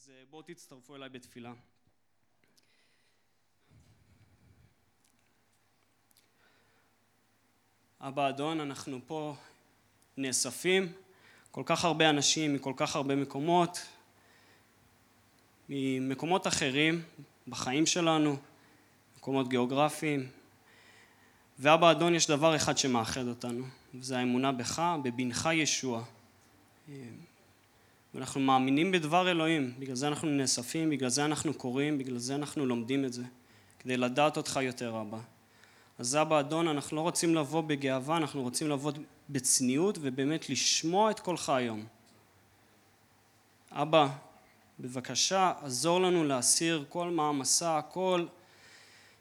אז אה, בואו תצטרפו אליי בתפילה. אבא אדון, אנחנו פה נאספים, כל כך הרבה אנשים מכל כך הרבה מקומות, ממקומות אחרים בחיים שלנו, מקומות גיאוגרפיים. ואבא אדון, יש דבר אחד שמאחד אותנו, וזה האמונה בך, בבנך ישוע. ואנחנו מאמינים בדבר אלוהים, בגלל זה אנחנו נאספים, בגלל זה אנחנו קוראים, בגלל זה אנחנו לומדים את זה, כדי לדעת אותך יותר, אבא. אז אבא אדון, אנחנו לא רוצים לבוא בגאווה, אנחנו רוצים לבוא בצניעות ובאמת לשמוע את קולך היום. אבא, בבקשה, עזור לנו להסיר כל מעמסה, כל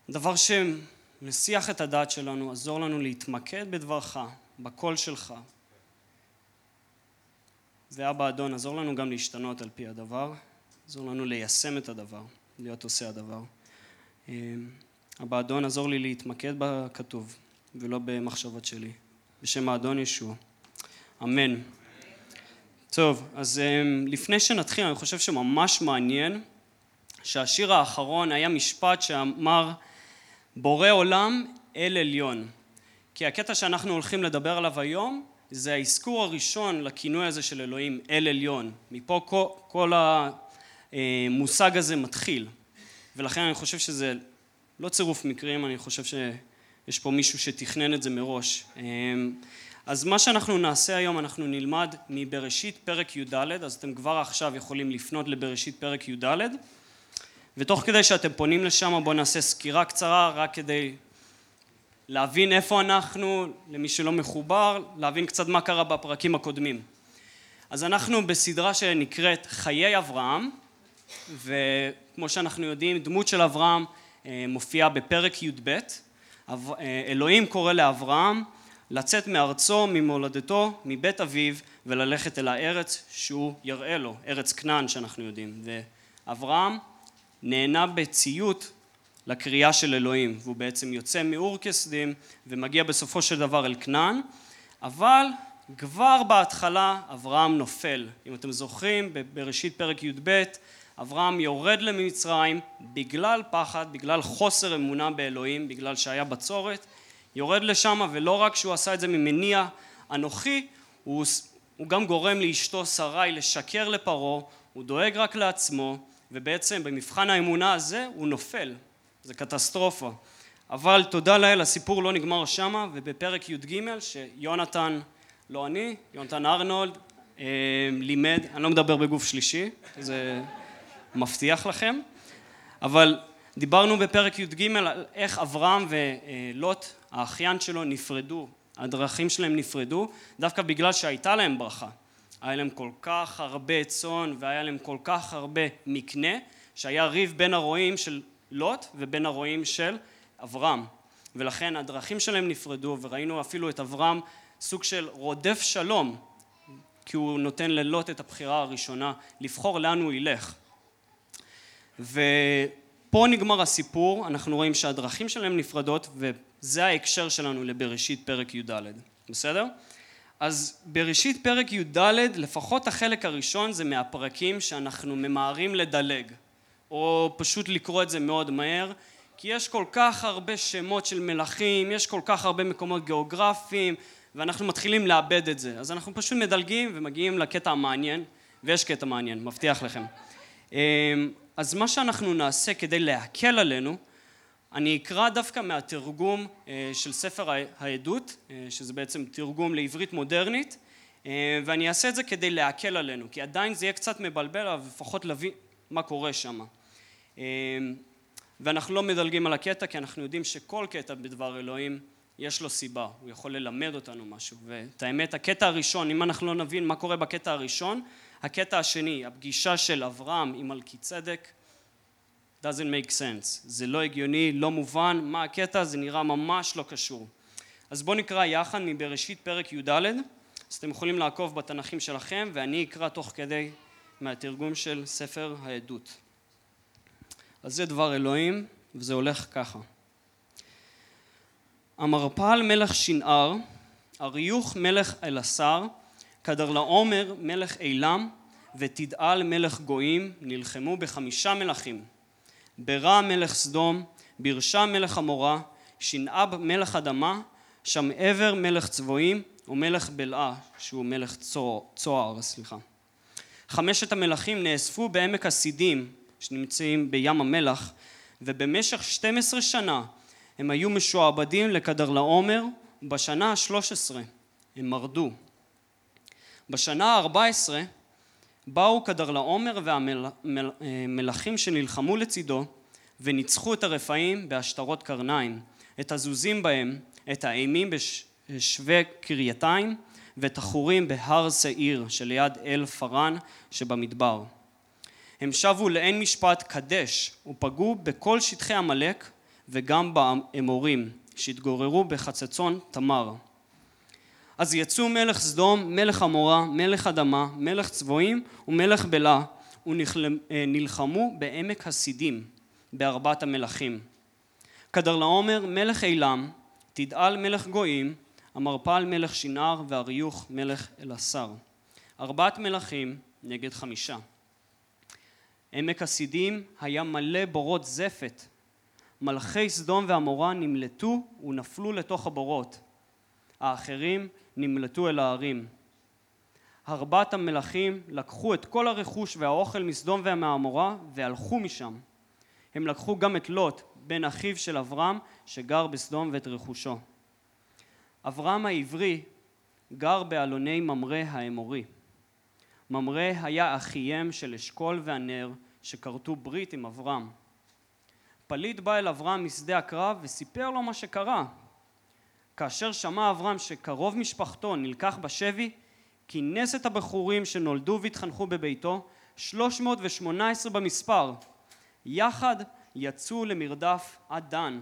דבר שמסיח את הדעת שלנו, עזור לנו להתמקד בדברך, בקול שלך. ואבא אדון, עזור לנו גם להשתנות על פי הדבר, עזור לנו ליישם את הדבר, להיות עושה הדבר. אבא אדון, עזור לי להתמקד בכתוב ולא במחשבות שלי. בשם האדון ישוע. אמן. טוב, אז לפני שנתחיל, אני חושב שממש מעניין שהשיר האחרון היה משפט שאמר בורא עולם אל עליון. כי הקטע שאנחנו הולכים לדבר עליו היום זה האזכור הראשון לכינוי הזה של אלוהים אל עליון. מפה כל, כל המושג הזה מתחיל. ולכן אני חושב שזה לא צירוף מקרים, אני חושב שיש פה מישהו שתכנן את זה מראש. אז מה שאנחנו נעשה היום, אנחנו נלמד מבראשית פרק י"ד, אז אתם כבר עכשיו יכולים לפנות לבראשית פרק י"ד, ותוך כדי שאתם פונים לשם בואו נעשה סקירה קצרה רק כדי להבין איפה אנחנו, למי שלא מחובר, להבין קצת מה קרה בפרקים הקודמים. אז אנחנו בסדרה שנקראת חיי אברהם, וכמו שאנחנו יודעים, דמות של אברהם אה, מופיעה בפרק י"ב. אה, אלוהים קורא לאברהם לצאת מארצו, ממולדתו, מבית אביו, וללכת אל הארץ שהוא יראה לו, ארץ כנען שאנחנו יודעים. ואברהם נהנה בציות לקריאה של אלוהים, והוא בעצם יוצא מאור כשדים ומגיע בסופו של דבר אל כנען, אבל כבר בהתחלה אברהם נופל. אם אתם זוכרים, בראשית פרק י"ב, אברהם יורד למצרים בגלל פחד, בגלל חוסר אמונה באלוהים, בגלל שהיה בצורת, יורד לשם ולא רק שהוא עשה את זה ממניע אנוכי, הוא, הוא גם גורם לאשתו שרי לשקר לפרעה, הוא דואג רק לעצמו, ובעצם במבחן האמונה הזה הוא נופל, זה קטסטרופה. אבל תודה לאל הסיפור לא נגמר שמה ובפרק י"ג שיונתן, לא אני, יונתן ארנולד אה, לימד, אני לא מדבר בגוף שלישי, זה מבטיח לכם, אבל דיברנו בפרק י"ג על איך אברהם ולוט האחיין שלו נפרדו, הדרכים שלהם נפרדו דווקא בגלל שהייתה להם ברכה, היה להם כל כך הרבה צאן והיה להם כל כך הרבה מקנה שהיה ריב בין הרועים של לוט ובין הרועים של אברהם. ולכן הדרכים שלהם נפרדו וראינו אפילו את אברהם סוג של רודף שלום כי הוא נותן ללוט את הבחירה הראשונה לבחור לאן הוא ילך. ופה נגמר הסיפור אנחנו רואים שהדרכים שלהם נפרדות וזה ההקשר שלנו לבראשית פרק י"ד. בסדר? אז בראשית פרק י"ד לפחות החלק הראשון זה מהפרקים שאנחנו ממהרים לדלג או פשוט לקרוא את זה מאוד מהר כי יש כל כך הרבה שמות של מלכים, יש כל כך הרבה מקומות גיאוגרפיים ואנחנו מתחילים לאבד את זה. אז אנחנו פשוט מדלגים ומגיעים לקטע המעניין ויש קטע מעניין, מבטיח לכם. אמ, אז מה שאנחנו נעשה כדי להקל עלינו אני אקרא דווקא מהתרגום אה, של ספר העדות אה, שזה בעצם תרגום לעברית מודרנית אה, ואני אעשה את זה כדי להקל עלינו כי עדיין זה יהיה קצת מבלבל אבל לפחות להבין מה קורה שם ואנחנו לא מדלגים על הקטע כי אנחנו יודעים שכל קטע בדבר אלוהים יש לו סיבה, הוא יכול ללמד אותנו משהו. ואת האמת הקטע הראשון אם אנחנו לא נבין מה קורה בקטע הראשון הקטע השני הפגישה של אברהם עם מלכי צדק doesn't make sense. זה לא הגיוני לא מובן מה הקטע זה נראה ממש לא קשור. אז בואו נקרא יחד מבראשית פרק י"ד. אז אתם יכולים לעקוב בתנ"כים שלכם ואני אקרא תוך כדי מהתרגום של ספר העדות אז זה דבר אלוהים, וזה הולך ככה. המרפל מלך שנער, אריוך מלך אלעשר, כדרלעומר מלך עילם, ותדעל מלך גויים נלחמו בחמישה מלכים ברע מלך סדום, בירשה מלך עמורה, שנאב מלך אדמה, שם עבר מלך צבועים ומלך בלעה שהוא מלך צוהר, סליחה. חמשת המלכים נאספו בעמק הסידים שנמצאים בים המלח ובמשך 12 שנה הם היו משועבדים לעומר ובשנה ה-13 הם מרדו. בשנה ה-14 באו לעומר והמלכים שנלחמו לצידו וניצחו את הרפאים בהשטרות קרניים, את הזוזים בהם, את האימים בשווה קרייתיים ואת החורים בהר שעיר שליד אל פארן שבמדבר. הם שבו לעין משפט קדש ופגעו בכל שטחי עמלק וגם באמורים שהתגוררו בחצצון תמר. אז יצאו מלך סדום, מלך עמורה, מלך אדמה, מלך צבועים ומלך בלה ונלחמו בעמק הסידים בארבעת המלכים. כדרלעומר מלך אילם, תדעל מלך גויים, המרפל מלך שנער ואריוך מלך אלעשר. ארבעת מלכים נגד חמישה. עמק הסידים היה מלא בורות זפת. מלכי סדום ועמורה נמלטו ונפלו לתוך הבורות. האחרים נמלטו אל ההרים. ארבעת המלכים לקחו את כל הרכוש והאוכל מסדום ומעמורה והלכו משם. הם לקחו גם את לוט, בן אחיו של אברהם, שגר בסדום ואת רכושו. אברהם העברי גר באלוני ממרא האמורי. ממרא היה אחיהם של אשכול והנר שכרתו ברית עם אברהם. פליט בא אל אברהם משדה הקרב וסיפר לו מה שקרה. כאשר שמע אברהם שקרוב משפחתו נלקח בשבי, כינס את הבחורים שנולדו והתחנכו בביתו, 318 במספר, יחד יצאו למרדף עד דן.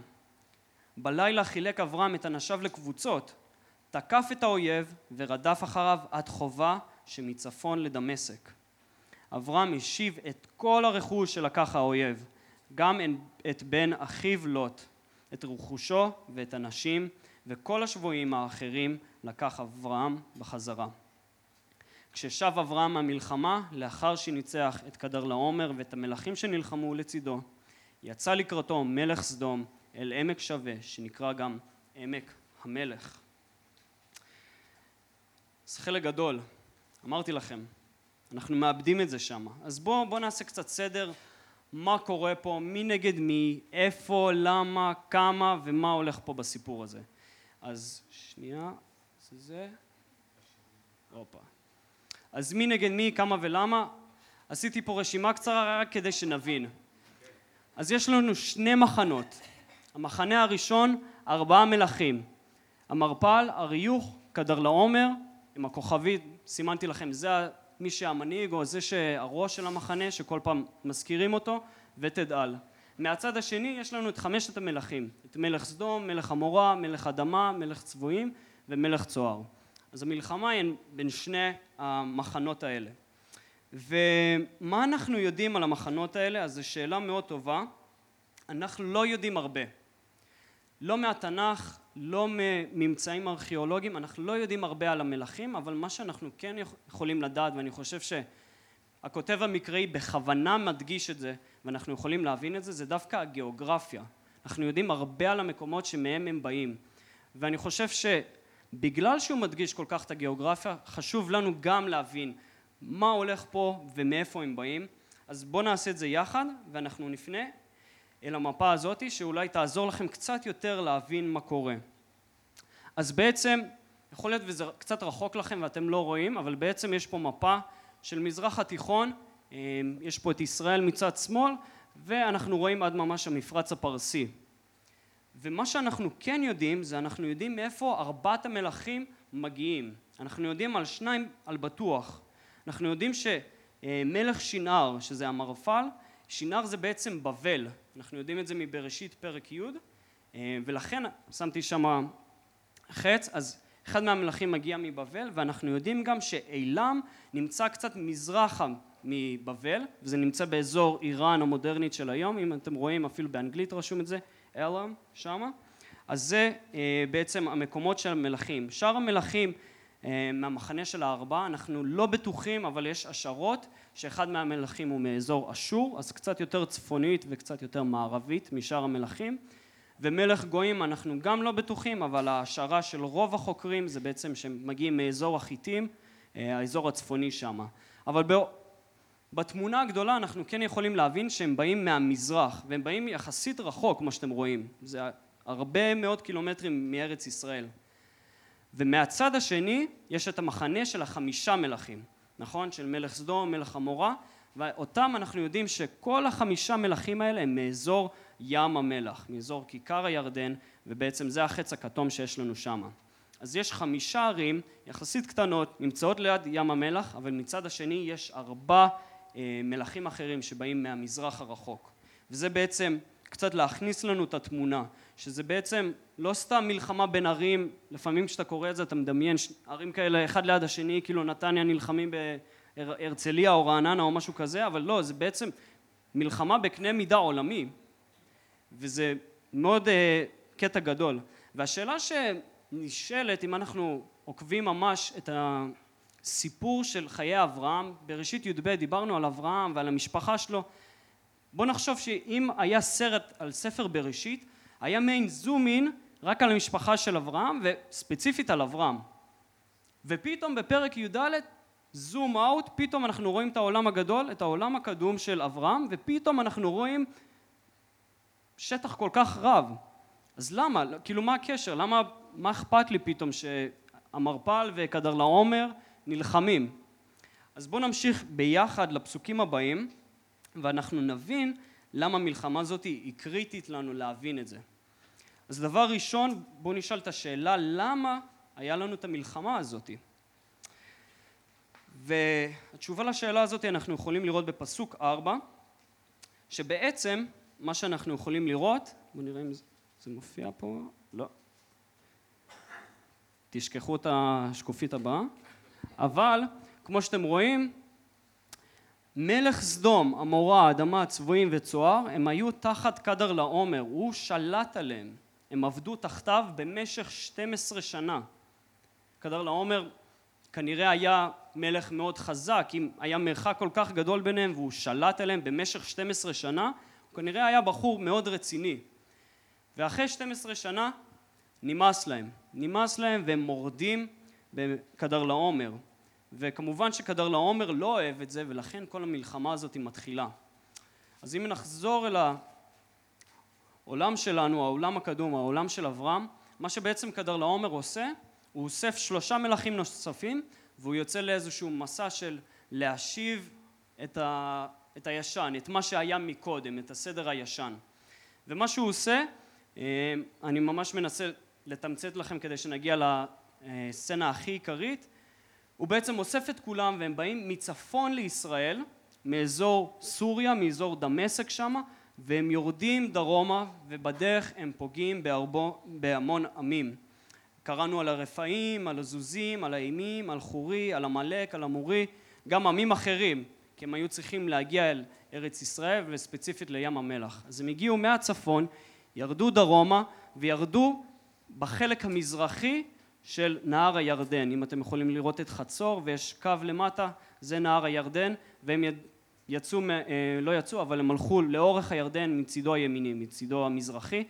בלילה חילק אברהם את אנשיו לקבוצות, תקף את האויב ורדף אחריו עד חובה שמצפון לדמשק. אברהם השיב את כל הרכוש שלקח האויב, גם את בן אחיו לוט, את רכושו ואת הנשים וכל השבויים האחרים לקח אברהם בחזרה. כששב אברהם מהמלחמה, לאחר שניצח את כדרלעומר ואת המלכים שנלחמו לצידו, יצא לקראתו מלך סדום אל עמק שווה, שנקרא גם עמק המלך. זה חלק גדול, אמרתי לכם, אנחנו מאבדים את זה שם. אז בואו בוא נעשה קצת סדר, מה קורה פה, מי נגד מי, איפה, למה, כמה ומה הולך פה בסיפור הזה. אז שנייה, זה זה, הופה. אז מי נגד מי, כמה ולמה, עשיתי פה רשימה קצרה רק כדי שנבין. אז יש לנו שני מחנות. המחנה הראשון, ארבעה מלכים. המרפל, אריוך, כדרלעומר, עם הכוכבית, סימנתי לכם, זה מי שהמנהיג או זה שהראש של המחנה, שכל פעם מזכירים אותו, ותדעל. מהצד השני יש לנו את חמשת המלכים, את מלך סדום, מלך עמורה, מלך אדמה, מלך צבועים ומלך צוהר. אז המלחמה היא בין שני המחנות האלה. ומה אנחנו יודעים על המחנות האלה? אז זו שאלה מאוד טובה. אנחנו לא יודעים הרבה. לא מהתנ"ך, לא מממצאים ארכיאולוגיים, אנחנו לא יודעים הרבה על המלכים, אבל מה שאנחנו כן יכולים לדעת, ואני חושב שהכותב המקראי בכוונה מדגיש את זה, ואנחנו יכולים להבין את זה, זה דווקא הגיאוגרפיה. אנחנו יודעים הרבה על המקומות שמהם הם באים. ואני חושב שבגלל שהוא מדגיש כל כך את הגיאוגרפיה, חשוב לנו גם להבין מה הולך פה ומאיפה הם באים. אז בואו נעשה את זה יחד, ואנחנו נפנה אל המפה הזאת, שאולי תעזור לכם קצת יותר להבין מה קורה. אז בעצם, יכול להיות וזה קצת רחוק לכם ואתם לא רואים, אבל בעצם יש פה מפה של מזרח התיכון, אמ, יש פה את ישראל מצד שמאל, ואנחנו רואים עד ממש המפרץ הפרסי. ומה שאנחנו כן יודעים, זה אנחנו יודעים מאיפה ארבעת המלכים מגיעים. אנחנו יודעים על שניים על בטוח. אנחנו יודעים שמלך שנער, שזה המרפל, שנער זה בעצם בבל, אנחנו יודעים את זה מבראשית פרק י' אה, ולכן שמתי שם חץ, אז אחד מהמלכים מגיע מבבל ואנחנו יודעים גם שאילם נמצא קצת מזרחה מבבל וזה נמצא באזור איראן המודרנית של היום אם אתם רואים אפילו באנגלית רשום את זה אלם שמה. אז זה אה, בעצם המקומות של המלכים. שאר המלכים אה, מהמחנה של הארבעה, אנחנו לא בטוחים, אבל יש השערות שאחד מהמלכים הוא מאזור אשור, אז קצת יותר צפונית וקצת יותר מערבית משאר המלכים. ומלך גויים אנחנו גם לא בטוחים, אבל ההשערה של רוב החוקרים זה בעצם שהם מגיעים מאזור החיטים, אה, האזור הצפוני שם. אבל בתמונה הגדולה אנחנו כן יכולים להבין שהם באים מהמזרח, והם באים יחסית רחוק, כמו שאתם רואים. זה הרבה מאוד קילומטרים מארץ ישראל. ומהצד השני יש את המחנה של החמישה מלכים, נכון? של מלך סדום, מלך עמורה, ואותם אנחנו יודעים שכל החמישה מלכים האלה הם מאזור ים המלח, מאזור כיכר הירדן, ובעצם זה החץ הכתום שיש לנו שם. אז יש חמישה ערים יחסית קטנות, נמצאות ליד ים המלח, אבל מצד השני יש ארבע אה, מלכים אחרים שבאים מהמזרח הרחוק. וזה בעצם קצת להכניס לנו את התמונה, שזה בעצם לא סתם מלחמה בין ערים, לפעמים כשאתה קורא את זה אתה מדמיין ערים כאלה אחד ליד השני, כאילו נתניה נלחמים בהרצליה או רעננה או משהו כזה, אבל לא, זה בעצם מלחמה בקנה מידה עולמי, וזה מאוד uh, קטע גדול. והשאלה שנשאלת, אם אנחנו עוקבים ממש את הסיפור של חיי אברהם, בראשית י"ב דיברנו על אברהם ועל המשפחה שלו, בוא נחשוב שאם היה סרט על ספר בראשית, היה מעין זום אין רק על המשפחה של אברהם וספציפית על אברהם. ופתאום בפרק י"ד זום אאוט, פתאום אנחנו רואים את העולם הגדול, את העולם הקדום של אברהם, ופתאום אנחנו רואים שטח כל כך רב. אז למה? כאילו מה הקשר? למה, מה אכפת לי פתאום שהמרפל וקדרלעומר נלחמים? אז בואו נמשיך ביחד לפסוקים הבאים, ואנחנו נבין למה המלחמה הזאת היא קריטית לנו להבין את זה. אז דבר ראשון, בואו נשאל את השאלה למה היה לנו את המלחמה הזאת. והתשובה לשאלה הזאת אנחנו יכולים לראות בפסוק ארבע, שבעצם מה שאנחנו יכולים לראות, בואו נראה אם זה מופיע פה, לא, תשכחו את השקופית הבאה, אבל כמו שאתם רואים מלך סדום, עמורה, אדמה, צבועים וצוהר, הם היו תחת קדר לעומר, הוא שלט עליהם, הם עבדו תחתיו במשך 12 שנה. קדר לעומר כנראה היה מלך מאוד חזק, אם היה מרחק כל כך גדול ביניהם והוא שלט עליהם במשך 12 שנה, הוא כנראה היה בחור מאוד רציני. ואחרי 12 שנה נמאס להם, נמאס להם והם מורדים בקדר לעומר. וכמובן שקדר לעומר לא אוהב את זה ולכן כל המלחמה הזאת היא מתחילה. אז אם נחזור אל העולם שלנו, העולם הקדום, העולם של אברהם, מה שבעצם קדר לעומר עושה, הוא אוסף שלושה מלכים נוספים והוא יוצא לאיזשהו מסע של להשיב את, ה, את הישן, את מה שהיה מקודם, את הסדר הישן. ומה שהוא עושה, אה, אני ממש מנסה לתמצת לכם כדי שנגיע לסצנה הכי עיקרית, הוא בעצם אוסף את כולם והם באים מצפון לישראל, מאזור סוריה, מאזור דמשק שמה, והם יורדים דרומה ובדרך הם פוגעים בהרבו, בהמון עמים. קראנו על הרפאים, על הזוזים, על האימים, על חורי, על עמלק, על המורי, גם עמים אחרים, כי הם היו צריכים להגיע אל ארץ ישראל וספציפית לים המלח. אז הם הגיעו מהצפון, ירדו דרומה וירדו בחלק המזרחי של נהר הירדן. אם אתם יכולים לראות את חצור ויש קו למטה, זה נהר הירדן, והם יצאו, אה, לא יצאו, אבל הם הלכו לאורך הירדן מצידו הימיני, מצידו המזרחי,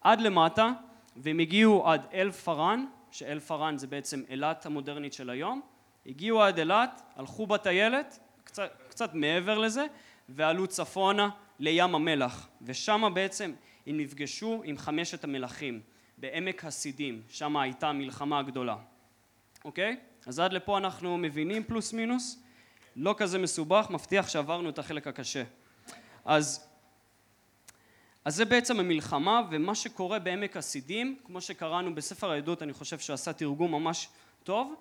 עד למטה, והם הגיעו עד אל פארן, שאל פארן זה בעצם אילת המודרנית של היום, הגיעו עד אילת, הלכו בטיילת, קצת, קצת מעבר לזה, ועלו צפונה לים המלח, ושם בעצם הם נפגשו עם חמשת המלכים. בעמק הסידים, שם הייתה המלחמה הגדולה. אוקיי? אז עד לפה אנחנו מבינים פלוס מינוס, לא כזה מסובך, מבטיח שעברנו את החלק הקשה. אז, אז זה בעצם המלחמה ומה שקורה בעמק הסידים, כמו שקראנו בספר העדות, אני חושב שעשה תרגום ממש טוב.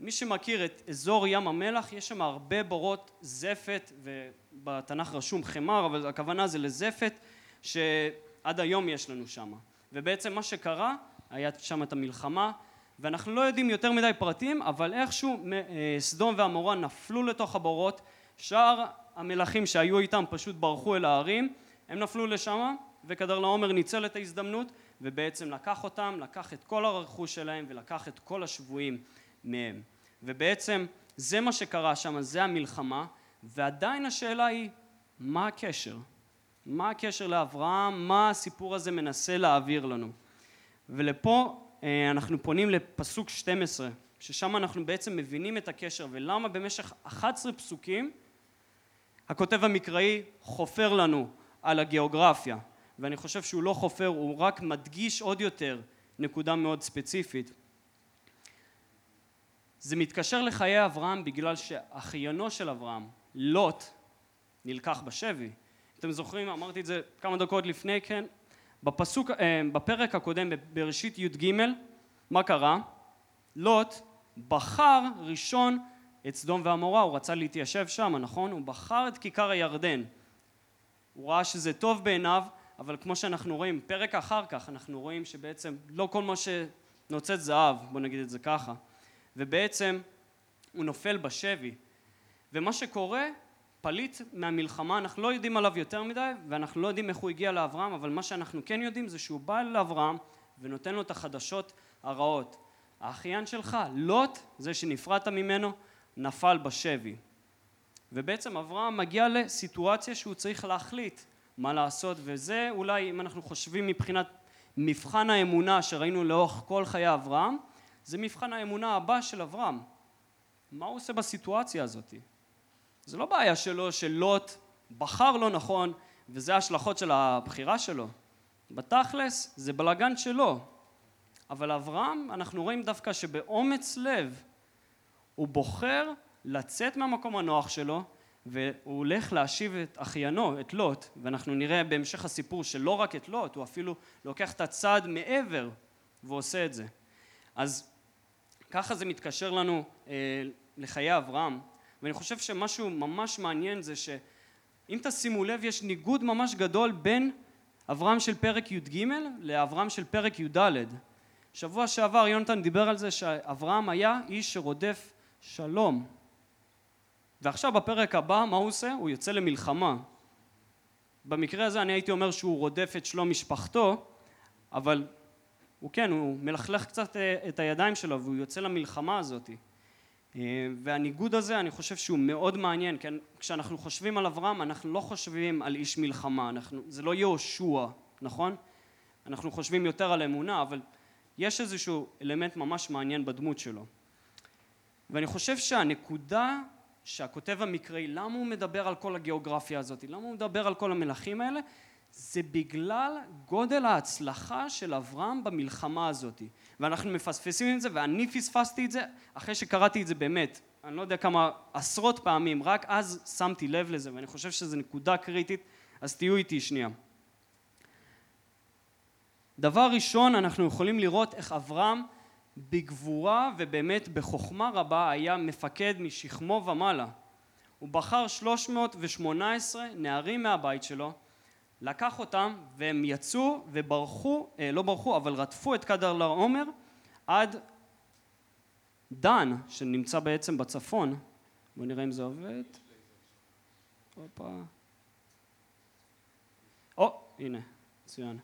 מי שמכיר את אזור ים המלח, יש שם הרבה בורות זפת, ובתנ"ך רשום חמר, אבל הכוונה זה לזפת, שעד היום יש לנו שם. ובעצם מה שקרה, היה שם את המלחמה, ואנחנו לא יודעים יותר מדי פרטים, אבל איכשהו אה, סדום ועמורה נפלו לתוך הבורות, שאר המלכים שהיו איתם פשוט ברחו אל ההרים, הם נפלו לשם, וכדר לעומר ניצל את ההזדמנות, ובעצם לקח אותם, לקח את כל הרכוש שלהם ולקח את כל השבויים מהם. ובעצם זה מה שקרה שם, זה המלחמה, ועדיין השאלה היא, מה הקשר? מה הקשר לאברהם? מה הסיפור הזה מנסה להעביר לנו? ולפה אה, אנחנו פונים לפסוק 12, ששם אנחנו בעצם מבינים את הקשר ולמה במשך 11 פסוקים הכותב המקראי חופר לנו על הגיאוגרפיה ואני חושב שהוא לא חופר, הוא רק מדגיש עוד יותר נקודה מאוד ספציפית. זה מתקשר לחיי אברהם בגלל שאחיינו של אברהם, לוט, נלקח בשבי. אתם זוכרים, אמרתי את זה כמה דקות לפני כן, בפסוק, אה, בפרק הקודם בראשית י"ג, מה קרה? לוט בחר ראשון את סדום ועמורה, הוא רצה להתיישב שם, נכון? הוא בחר את כיכר הירדן. הוא ראה שזה טוב בעיניו, אבל כמו שאנחנו רואים, פרק אחר כך אנחנו רואים שבעצם לא כל מה שנוצץ זהב, בוא נגיד את זה ככה, ובעצם הוא נופל בשבי. ומה שקורה, פליט מהמלחמה, אנחנו לא יודעים עליו יותר מדי, ואנחנו לא יודעים איך הוא הגיע לאברהם, אבל מה שאנחנו כן יודעים זה שהוא בא לאברהם ונותן לו את החדשות הרעות. האחיין שלך, לוט, זה שנפרדת ממנו, נפל בשבי. ובעצם אברהם מגיע לסיטואציה שהוא צריך להחליט מה לעשות, וזה אולי אם אנחנו חושבים מבחינת מבחן האמונה שראינו לאורך כל חיי אברהם, זה מבחן האמונה הבא של אברהם. מה הוא עושה בסיטואציה הזאת? זה לא בעיה שלו שלוט בחר לא נכון וזה ההשלכות של הבחירה שלו. בתכלס זה בלגן שלו. אבל אברהם, אנחנו רואים דווקא שבאומץ לב הוא בוחר לצאת מהמקום הנוח שלו והוא הולך להשיב את אחיינו, את לוט, ואנחנו נראה בהמשך הסיפור שלא רק את לוט, הוא אפילו לוקח את הצעד מעבר ועושה את זה. אז ככה זה מתקשר לנו אה, לחיי אברהם, ואני חושב שמשהו ממש מעניין זה שאם תשימו לב יש ניגוד ממש גדול בין אברהם של פרק י"ג לאברהם של פרק י"ד. שבוע שעבר יונתן דיבר על זה שאברהם היה איש שרודף שלום. ועכשיו בפרק הבא מה הוא עושה? הוא יוצא למלחמה. במקרה הזה אני הייתי אומר שהוא רודף את שלום משפחתו, אבל הוא כן, הוא מלכלך קצת אה, את הידיים שלו והוא יוצא למלחמה הזאת. אה, והניגוד הזה אני חושב שהוא מאוד מעניין, כי כשאנחנו חושבים על אברהם אנחנו לא חושבים על איש מלחמה, אנחנו, זה לא יהושע, נכון? אנחנו חושבים יותר על אמונה, אבל יש איזשהו אלמנט ממש מעניין בדמות שלו. ואני חושב שהנקודה שהכותב המקראי, למה הוא מדבר על כל הגיאוגרפיה הזאת? למה הוא מדבר על כל המלכים האלה? זה בגלל גודל ההצלחה של אברהם במלחמה הזאת. ואנחנו מפספסים את זה, ואני פספסתי את זה אחרי שקראתי את זה באמת, אני לא יודע כמה עשרות פעמים, רק אז שמתי לב לזה, ואני חושב שזו נקודה קריטית, אז תהיו איתי שנייה. דבר ראשון, אנחנו יכולים לראות איך אברהם בגבורה ובאמת בחוכמה רבה היה מפקד משכמו ומעלה. הוא בחר 318 נערים מהבית שלו, לקח אותם והם יצאו וברחו, אה, לא ברחו, אבל רדפו את קדר לעומר עד דן, שנמצא בעצם בצפון. בואו נראה אם זה עובד. הופה. או, הנה, מצוין.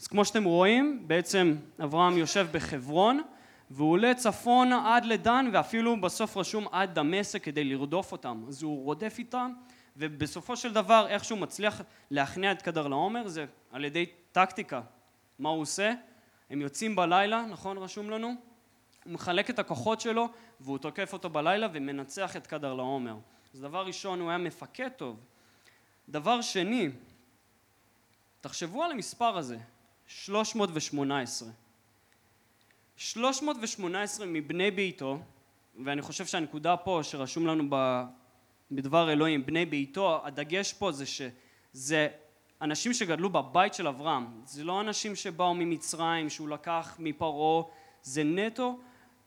אז כמו שאתם רואים, בעצם אברהם יושב בחברון והוא עולה צפונה עד לדן ואפילו בסוף רשום עד דמשק כדי לרדוף אותם. אז הוא רודף איתם ובסופו של דבר איכשהו מצליח להכניע את קדר לעומר זה על ידי טקטיקה. מה הוא עושה? הם יוצאים בלילה, נכון רשום לנו? הוא מחלק את הכוחות שלו והוא תוקף אותו בלילה ומנצח את קדר לעומר. אז דבר ראשון הוא היה מפקד טוב. דבר שני, תחשבו על המספר הזה, 318. 318 מבני ביתו, ואני חושב שהנקודה פה שרשום לנו בדבר אלוהים, בני ביתו, הדגש פה זה שזה אנשים שגדלו בבית של אברהם, זה לא אנשים שבאו ממצרים, שהוא לקח מפרעה, זה נטו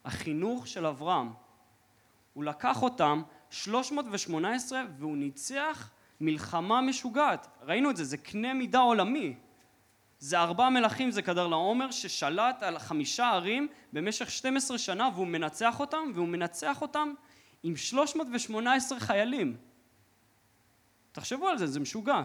החינוך של אברהם. הוא לקח אותם 318 והוא ניצח מלחמה משוגעת. ראינו את זה, זה קנה מידה עולמי. זה ארבע מלכים זה קדר לעומר ששלט על חמישה ערים במשך 12 שנה והוא מנצח אותם והוא מנצח אותם עם 318 חיילים. תחשבו על זה, זה משוגע.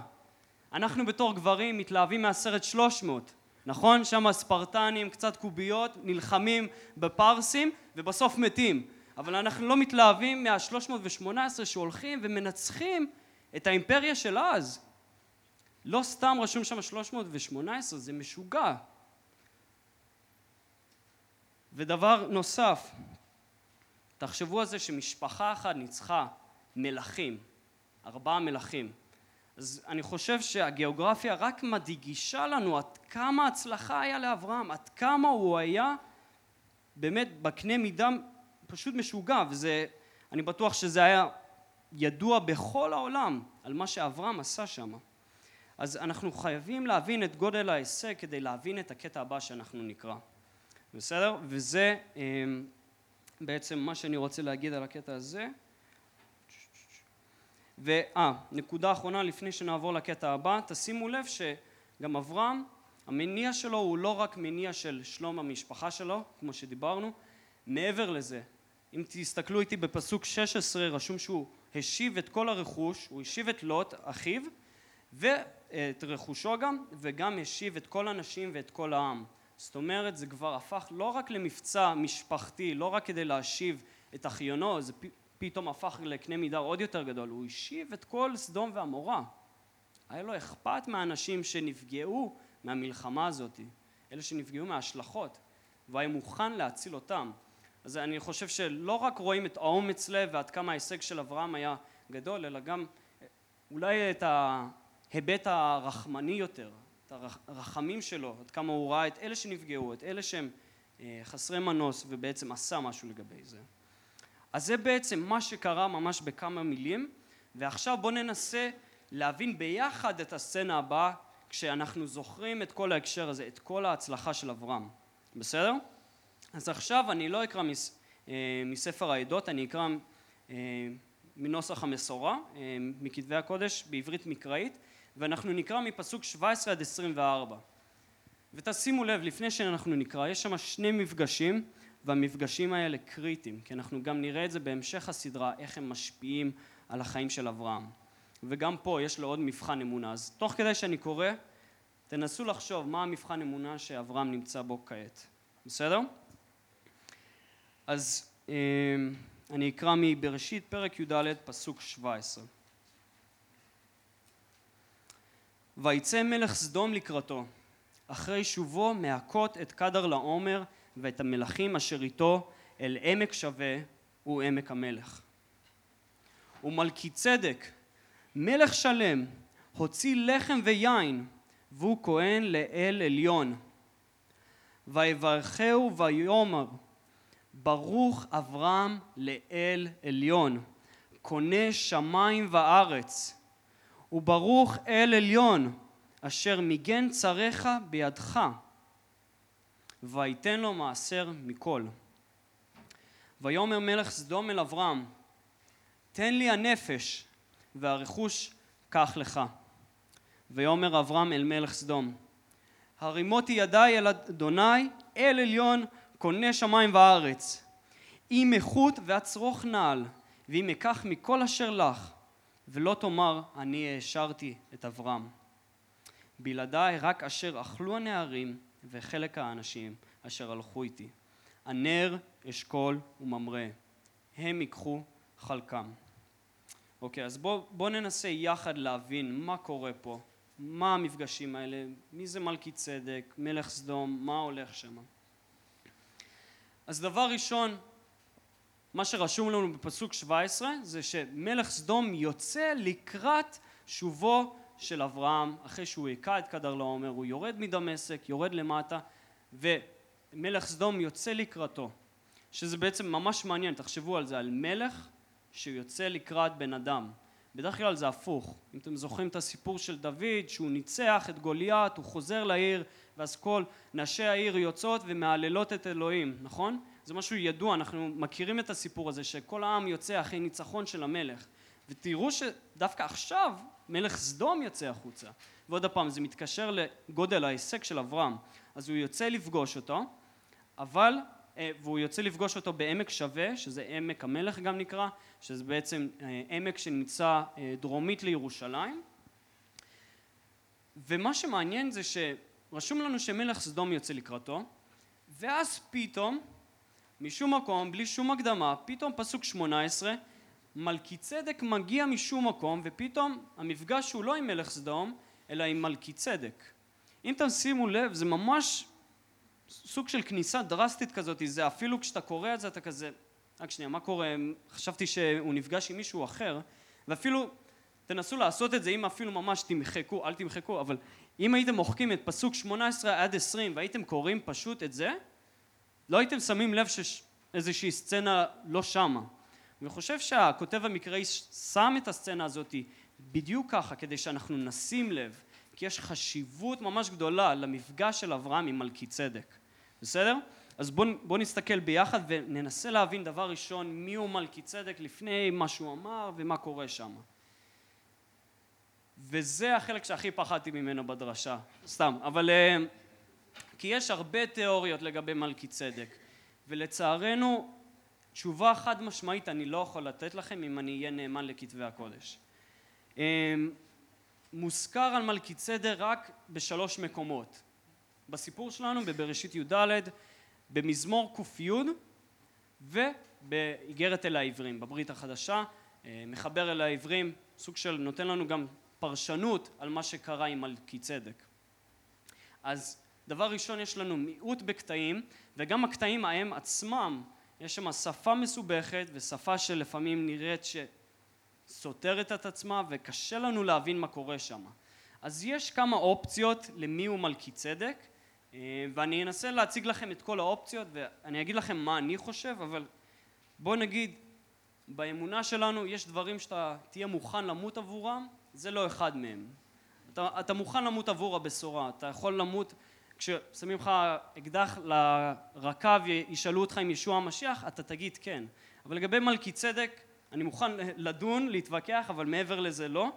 אנחנו בתור גברים מתלהבים מהסרט 300. נכון? שם הספרטנים, קצת קוביות, נלחמים בפרסים ובסוף מתים. אבל אנחנו לא מתלהבים מה-318 שהולכים ומנצחים את האימפריה של אז. לא סתם רשום שם 318, זה משוגע. ודבר נוסף, תחשבו על זה שמשפחה אחת ניצחה מלכים, ארבעה מלכים. אז אני חושב שהגיאוגרפיה רק מדגישה לנו עד כמה הצלחה היה לאברהם, עד כמה הוא היה באמת בקנה מידה פשוט משוגע, וזה, אני בטוח שזה היה ידוע בכל העולם על מה שאברהם עשה שם. אז אנחנו חייבים להבין את גודל ההישג כדי להבין את הקטע הבא שאנחנו נקרא. בסדר? וזה אמ, בעצם מה שאני רוצה להגיד על הקטע הזה. ואה, נקודה אחרונה לפני שנעבור לקטע הבא, תשימו לב שגם אברהם, המניע שלו הוא לא רק מניע של שלום המשפחה שלו, כמו שדיברנו, מעבר לזה, אם תסתכלו איתי בפסוק 16 רשום שהוא השיב את כל הרכוש, הוא השיב את לוט אחיו ואת רכושו גם וגם השיב את כל הנשים ואת כל העם זאת אומרת זה כבר הפך לא רק למבצע משפחתי לא רק כדי להשיב את אחיונו זה פתאום הפך לקנה מידה עוד יותר גדול. הוא השיב את כל סדום ועמורה. היה לו אכפת מהאנשים שנפגעו מהמלחמה הזאת אלה שנפגעו מההשלכות והיה מוכן להציל אותם. אז אני חושב שלא רק רואים את האומץ לב ועד כמה ההישג של אברהם היה גדול, אלא גם אולי את ההיבט הרחמני יותר, את הרחמים שלו, עד כמה הוא ראה את אלה שנפגעו, את אלה שהם אה, חסרי מנוס ובעצם עשה משהו לגבי זה. אז זה בעצם מה שקרה ממש בכמה מילים, ועכשיו בואו ננסה להבין ביחד את הסצנה הבאה כשאנחנו זוכרים את כל ההקשר הזה, את כל ההצלחה של אברהם. בסדר? אז עכשיו אני לא אקרא מס, אה, מספר העדות, אני אקרא אה, מנוסח המסורה, אה, מכתבי הקודש בעברית מקראית, ואנחנו נקרא מפסוק 17 עד 24. ותשימו לב, לפני שאנחנו נקרא, יש שם שני מפגשים, והמפגשים האלה קריטיים, כי אנחנו גם נראה את זה בהמשך הסדרה, איך הם משפיעים על החיים של אברהם. וגם פה יש לו עוד מבחן אמונה. אז תוך כדי שאני קורא, תנסו לחשוב מה המבחן אמונה שאברהם נמצא בו כעת. בסדר? אז אה, אני אקרא מבראשית פרק י"ד פסוק 17. ויצא מלך סדום לקראתו אחרי שובו מהכות את קדר לעומר ואת המלכים אשר איתו אל עמק שווה הוא עמק המלך. ומלכי צדק מלך שלם הוציא לחם ויין והוא כהן לאל עליון ויברכהו ויאמר ברוך אברהם לאל עליון, קונה שמיים וארץ, וברוך אל עליון, אשר מיגן צריך בידך, ויתן לו מעשר מכל. ויאמר מלך סדום אל אברהם, תן לי הנפש, והרכוש קח לך. ויאמר אברהם אל מלך סדום, הרימותי ידיי אל אדוני, אל עליון קונה שמיים וארץ. אם איכות ואצרוך נעל, ואם אקח מכל אשר לך, ולא תאמר אני העשרתי את אברהם. בלעדיי רק אשר אכלו הנערים וחלק האנשים אשר הלכו איתי. הנר, אשכול וממרא, הם ייקחו חלקם. אוקיי, אז בואו בוא ננסה יחד להבין מה קורה פה, מה המפגשים האלה, מי זה מלכי צדק, מלך סדום, מה הולך שם. אז דבר ראשון, מה שרשום לנו בפסוק 17 זה שמלך סדום יוצא לקראת שובו של אברהם אחרי שהוא היכה את קדר לעומר, הוא יורד מדמשק, יורד למטה ומלך סדום יוצא לקראתו שזה בעצם ממש מעניין, תחשבו על זה, על מלך שיוצא לקראת בן אדם בדרך כלל זה הפוך, אם אתם זוכרים את הסיפור של דוד שהוא ניצח את גוליית, הוא חוזר לעיר ואז כל נשי העיר יוצאות ומהללות את אלוהים, נכון? זה משהו ידוע, אנחנו מכירים את הסיפור הזה שכל העם יוצא אחרי ניצחון של המלך. ותראו שדווקא עכשיו מלך סדום יוצא החוצה. ועוד פעם זה מתקשר לגודל ההישג של אברהם. אז הוא יוצא לפגוש אותו אבל אה, והוא יוצא לפגוש אותו בעמק שווה שזה עמק המלך גם נקרא שזה בעצם אה, עמק שנמצא אה, דרומית לירושלים. ומה שמעניין זה ש רשום לנו שמלך סדום יוצא לקראתו, ואז פתאום, משום מקום, בלי שום הקדמה, פתאום פסוק שמונה עשרה, מלכי צדק מגיע משום מקום, ופתאום המפגש הוא לא עם מלך סדום, אלא עם מלכי צדק. אם אתם שימו לב, זה ממש סוג של כניסה דרסטית כזאת, זה אפילו כשאתה קורא את זה אתה כזה, רק שנייה, מה קורה? חשבתי שהוא נפגש עם מישהו אחר, ואפילו תנסו לעשות את זה, אם אפילו ממש תמחקו, אל תמחקו, אבל אם הייתם מוחקים את פסוק 18 עד 20 והייתם קוראים פשוט את זה, לא הייתם שמים לב שאיזושהי סצנה לא שמה. אני חושב שהכותב המקראי שם את הסצנה הזאת בדיוק ככה, כדי שאנחנו נשים לב, כי יש חשיבות ממש גדולה למפגש של אברהם עם מלכי צדק. בסדר? אז בואו בוא נסתכל ביחד וננסה להבין דבר ראשון מי הוא מלכי צדק לפני מה שהוא אמר ומה קורה שם. וזה החלק שהכי פחדתי ממנו בדרשה, סתם, אבל אה, כי יש הרבה תיאוריות לגבי מלכי צדק ולצערנו תשובה חד משמעית אני לא יכול לתת לכם אם אני אהיה נאמן לכתבי הקודש. אה, מוזכר על מלכי צדק רק בשלוש מקומות בסיפור שלנו בבראשית י"ד, במזמור ק"י ובאיגרת אל העברים, בברית החדשה, אה, מחבר אל העברים, סוג של נותן לנו גם פרשנות על מה שקרה עם מלכי צדק. אז דבר ראשון יש לנו מיעוט בקטעים וגם הקטעים ההם עצמם יש שם שפה מסובכת ושפה שלפעמים נראית שסותרת את עצמה וקשה לנו להבין מה קורה שם. אז יש כמה אופציות למי הוא מלכי צדק אה, ואני אנסה להציג לכם את כל האופציות ואני אגיד לכם מה אני חושב אבל בוא נגיד באמונה שלנו יש דברים שאתה תהיה מוכן למות עבורם זה לא אחד מהם. אתה, אתה מוכן למות עבור הבשורה, אתה יכול למות כששמים לך אקדח לרקה וישאלו אותך אם ישוע המשיח, אתה תגיד כן. אבל לגבי מלכי צדק, אני מוכן לדון, להתווכח, אבל מעבר לזה לא.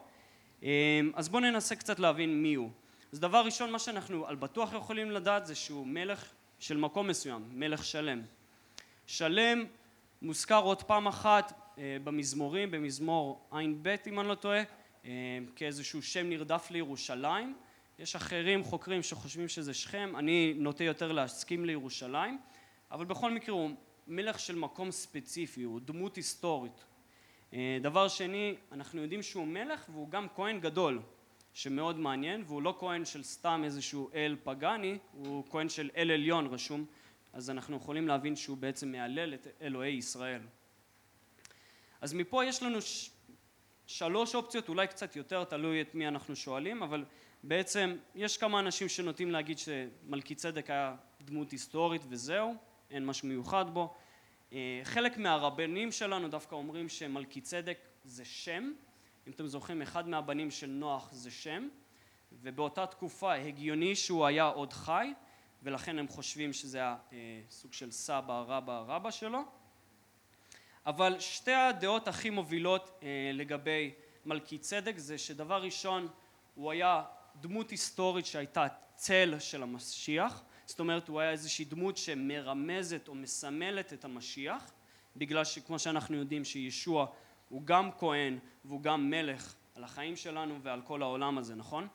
אמ, אז בואו ננסה קצת להבין מי הוא. אז דבר ראשון, מה שאנחנו על בטוח יכולים לדעת זה שהוא מלך של מקום מסוים, מלך שלם. שלם מוזכר עוד פעם אחת אה, במזמורים, במזמור ע"ב אם אני לא טועה, אה, כאיזשהו שם נרדף לירושלים. יש אחרים חוקרים שחושבים שזה שכם, אני נוטה יותר להסכים לירושלים, אבל בכל מקרה הוא מלך של מקום ספציפי, הוא דמות היסטורית. אה, דבר שני, אנחנו יודעים שהוא מלך והוא גם כהן גדול, שמאוד מעניין, והוא לא כהן של סתם איזשהו אל פגאני, הוא כהן של אל עליון רשום, אז אנחנו יכולים להבין שהוא בעצם מהלל את אלוהי ישראל. אז מפה יש לנו שלוש אופציות, אולי קצת יותר, תלוי את מי אנחנו שואלים, אבל בעצם יש כמה אנשים שנוטים להגיד שמלכי צדק היה דמות היסטורית וזהו, אין משהו מיוחד בו. אה, חלק מהרבנים שלנו דווקא אומרים שמלכי צדק זה שם, אם אתם זוכרים אחד מהבנים של נוח זה שם, ובאותה תקופה הגיוני שהוא היה עוד חי, ולכן הם חושבים שזה היה אה, סוג של סבא רבא רבא שלו. אבל שתי הדעות הכי מובילות אה, לגבי מלכי צדק זה שדבר ראשון הוא היה דמות היסטורית שהייתה צל של המשיח זאת אומרת הוא היה איזושהי דמות שמרמזת או מסמלת את המשיח בגלל שכמו שאנחנו יודעים שישוע הוא גם כהן והוא גם מלך על החיים שלנו ועל כל העולם הזה נכון?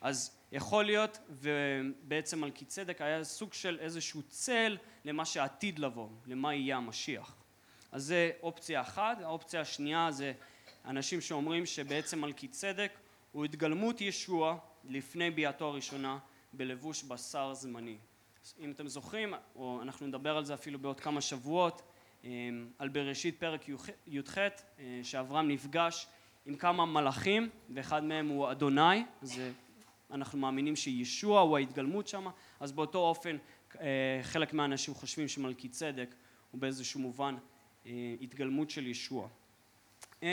אז יכול להיות ובעצם מלכי צדק היה סוג של איזשהו צל למה שעתיד לבוא למה יהיה המשיח אז זה אופציה אחת, האופציה השנייה זה אנשים שאומרים שבעצם מלכי צדק הוא התגלמות ישוע לפני ביאתו הראשונה בלבוש בשר זמני. אם אתם זוכרים, או אנחנו נדבר על זה אפילו בעוד כמה שבועות, אמ, על בראשית פרק י"ח, אה, שאברהם נפגש עם כמה מלאכים, ואחד מהם הוא אדוני, אז אנחנו מאמינים שישוע הוא ההתגלמות שם, אז באותו אופן אה, חלק מהאנשים חושבים שמלכי צדק הוא באיזשהו מובן התגלמות של ישוע. אמ,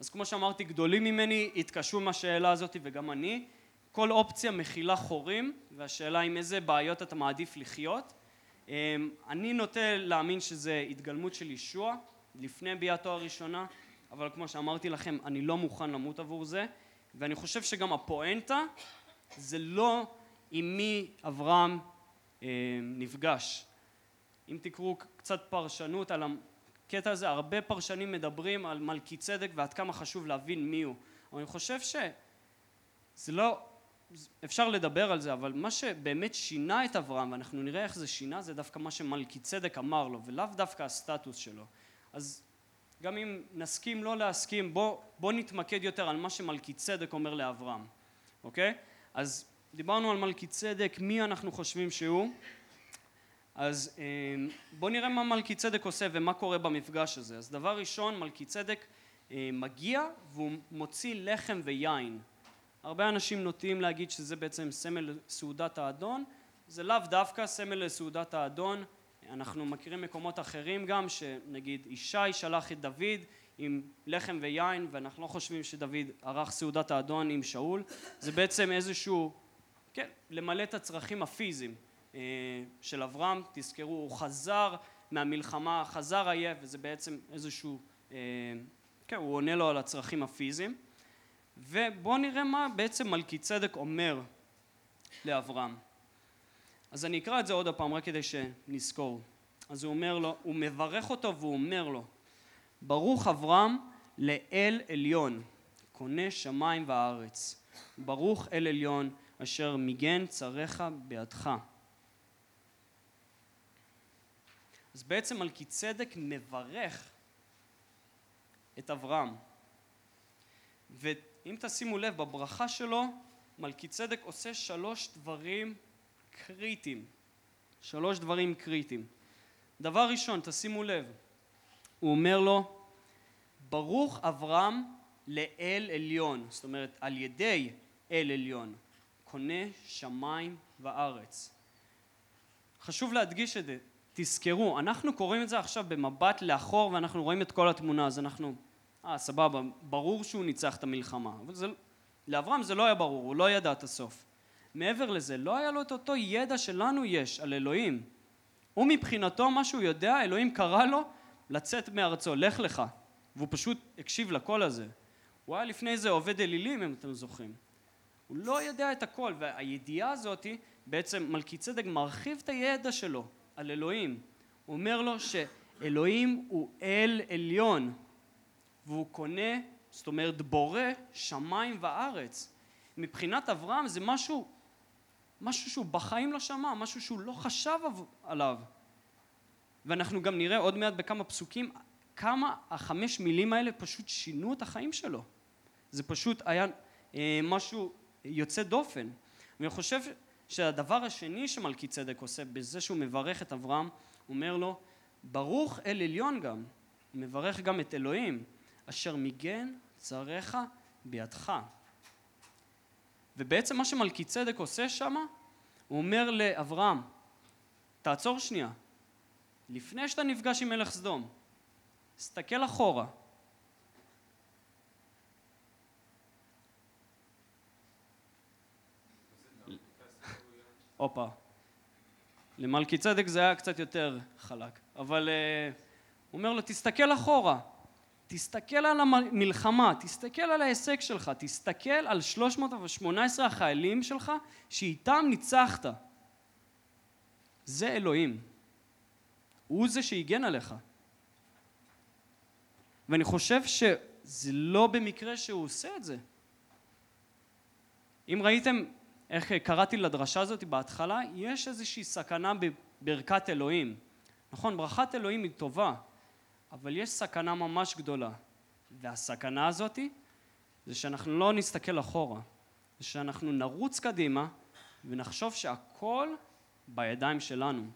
אז כמו שאמרתי, גדולים ממני התקשו עם השאלה הזאת וגם אני. כל אופציה מכילה חורים, והשאלה עם איזה בעיות אתה מעדיף לחיות. אמ, אני נוטה להאמין שזה התגלמות של ישוע לפני ביאתו הראשונה, אבל כמו שאמרתי לכם, אני לא מוכן למות עבור זה, ואני חושב שגם הפואנטה זה לא עם מי אברהם אה, נפגש. אם תקראו קצת פרשנות על הקטע הזה, הרבה פרשנים מדברים על מלכי צדק ועד כמה חשוב להבין מי הוא, אבל אני חושב שזה לא אפשר לדבר על זה, אבל מה שבאמת שינה את אברהם, ואנחנו נראה איך זה שינה, זה דווקא מה שמלכי צדק אמר לו, ולאו דווקא הסטטוס שלו. אז גם אם נסכים לא להסכים, בוא, בוא נתמקד יותר על מה שמלכי צדק אומר לאברהם, אוקיי? אז דיברנו על מלכי צדק, מי אנחנו חושבים שהוא? אז אה, בואו נראה מה מלכי צדק עושה ומה קורה במפגש הזה. אז דבר ראשון, מלכי צדק אה, מגיע והוא מוציא לחם ויין. הרבה אנשים נוטים להגיד שזה בעצם סמל סעודת האדון, זה לאו דווקא סמל לסעודת האדון, אנחנו מכירים מקומות אחרים גם, שנגיד ישי שלח את דוד עם לחם ויין, ואנחנו לא חושבים שדוד ערך סעודת האדון עם שאול, זה בעצם איזשהו, כן, למלא את הצרכים הפיזיים של אברהם, תזכרו, הוא חזר מהמלחמה, חזר עייף, וזה בעצם איזשהו, אה, כן, הוא עונה לו על הצרכים הפיזיים. ובואו נראה מה בעצם מלכי צדק אומר לאברהם. אז אני אקרא את זה עוד הפעם רק כדי שנזכור. אז הוא אומר לו, הוא מברך אותו והוא אומר לו, ברוך אברהם לאל עליון, קונה שמיים וארץ. ברוך אל עליון אשר מיגן צריך בידך. אז בעצם מלכי צדק מברך את אברהם. ואם תשימו לב, בברכה שלו, מלכי צדק עושה שלוש דברים קריטיים. שלוש דברים קריטיים. דבר ראשון, תשימו לב, הוא אומר לו, ברוך אברהם לאל עליון, זאת אומרת על ידי אל עליון, קונה שמיים וארץ. חשוב להדגיש את זה, תזכרו, אנחנו קוראים את זה עכשיו במבט לאחור ואנחנו רואים את כל התמונה, אז אנחנו, אה סבבה, ברור שהוא ניצח את המלחמה, אבל זה, לאברהם זה לא היה ברור, הוא לא ידע את הסוף. מעבר לזה, לא היה לו את אותו ידע שלנו יש על אלוהים. הוא מבחינתו, מה שהוא יודע, אלוהים קרא לו לצאת מארצו, לך לך. והוא פשוט הקשיב לקול הזה. הוא היה לפני זה עובד אלילים, אם אתם זוכרים. הוא לא יודע את הכל, והידיעה הזאת, בעצם מלכי צדק מרחיב את הידע שלו על אלוהים. הוא אומר לו שאלוהים הוא אל עליון, והוא קונה, זאת אומרת בורא שמיים וארץ. מבחינת אברהם זה משהו משהו שהוא בחיים לא שמע, משהו שהוא לא חשב עליו. ואנחנו גם נראה עוד מעט בכמה פסוקים כמה החמש מילים האלה פשוט שינו את החיים שלו. זה פשוט היה אה, משהו יוצא דופן. ואני חושב שהדבר השני שמלכי צדק עושה בזה שהוא מברך את אברהם, הוא אומר לו, ברוך אל עליון גם, הוא מברך גם את אלוהים, אשר מיגן צריך בידך. ובעצם מה שמלכי צדק עושה שם, הוא אומר לאברהם, תעצור שנייה, לפני שאתה נפגש עם מלך סדום, תסתכל אחורה. הופה. למלכי צדק זה היה קצת יותר חלק, אבל uh, הוא אומר לו, תסתכל אחורה. תסתכל על המלחמה, תסתכל על ההישג שלך, תסתכל על 318 החיילים שלך שאיתם ניצחת. זה אלוהים. הוא זה שהגן עליך. ואני חושב שזה לא במקרה שהוא עושה את זה. אם ראיתם איך קראתי לדרשה הזאת בהתחלה, יש איזושהי סכנה בברכת אלוהים. נכון, ברכת אלוהים היא טובה, אבל יש סכנה ממש גדולה, והסכנה הזאתי זה שאנחנו לא נסתכל אחורה, זה שאנחנו נרוץ קדימה ונחשוב שהכל בידיים שלנו,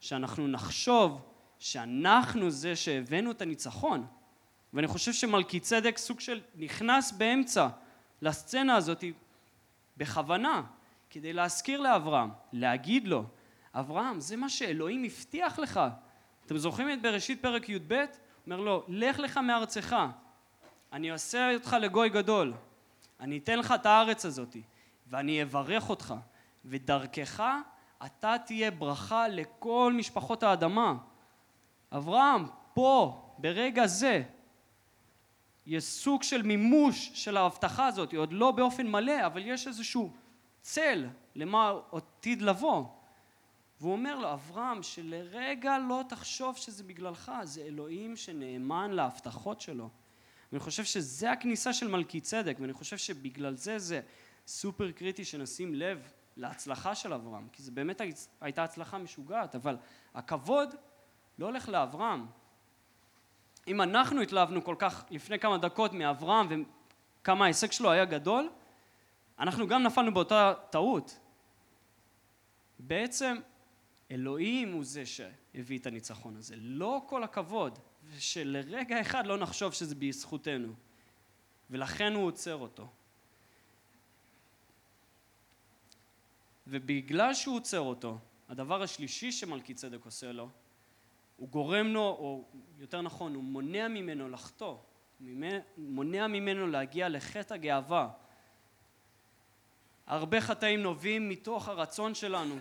שאנחנו נחשוב שאנחנו זה שהבאנו את הניצחון, ואני חושב שמלכי צדק סוג של נכנס באמצע לסצנה הזאת בכוונה, כדי להזכיר לאברהם, להגיד לו, אברהם, זה מה שאלוהים הבטיח לך, אתם זוכרים את בראשית פרק י"ב? אומר לו, לך לך מארצך, אני אעשה אותך לגוי גדול, אני אתן לך את הארץ הזאת, ואני אברך אותך, ודרכך אתה תהיה ברכה לכל משפחות האדמה. אברהם, פה, ברגע זה, יש סוג של מימוש של ההבטחה הזאת, עוד לא באופן מלא, אבל יש איזשהו צל למה עתיד לבוא. והוא אומר לו, אברהם, שלרגע לא תחשוב שזה בגללך, זה אלוהים שנאמן להבטחות שלו. ואני חושב שזה הכניסה של מלכי צדק, ואני חושב שבגלל זה זה סופר קריטי שנשים לב להצלחה של אברהם, כי זו באמת הייתה הצלחה משוגעת, אבל הכבוד לא הולך לאברהם. אם אנחנו התלהבנו כל כך לפני כמה דקות מאברהם וכמה ההישג שלו היה גדול, אנחנו גם נפלנו באותה טעות. בעצם אלוהים הוא זה שהביא את הניצחון הזה, לא כל הכבוד, ושלרגע אחד לא נחשוב שזה בזכותנו, ולכן הוא עוצר אותו. ובגלל שהוא עוצר אותו, הדבר השלישי שמלכי צדק עושה לו, הוא גורם לו, או יותר נכון, הוא מונע ממנו לחטוא, מונע ממנו להגיע לחטא הגאווה. הרבה חטאים נובעים מתוך הרצון שלנו,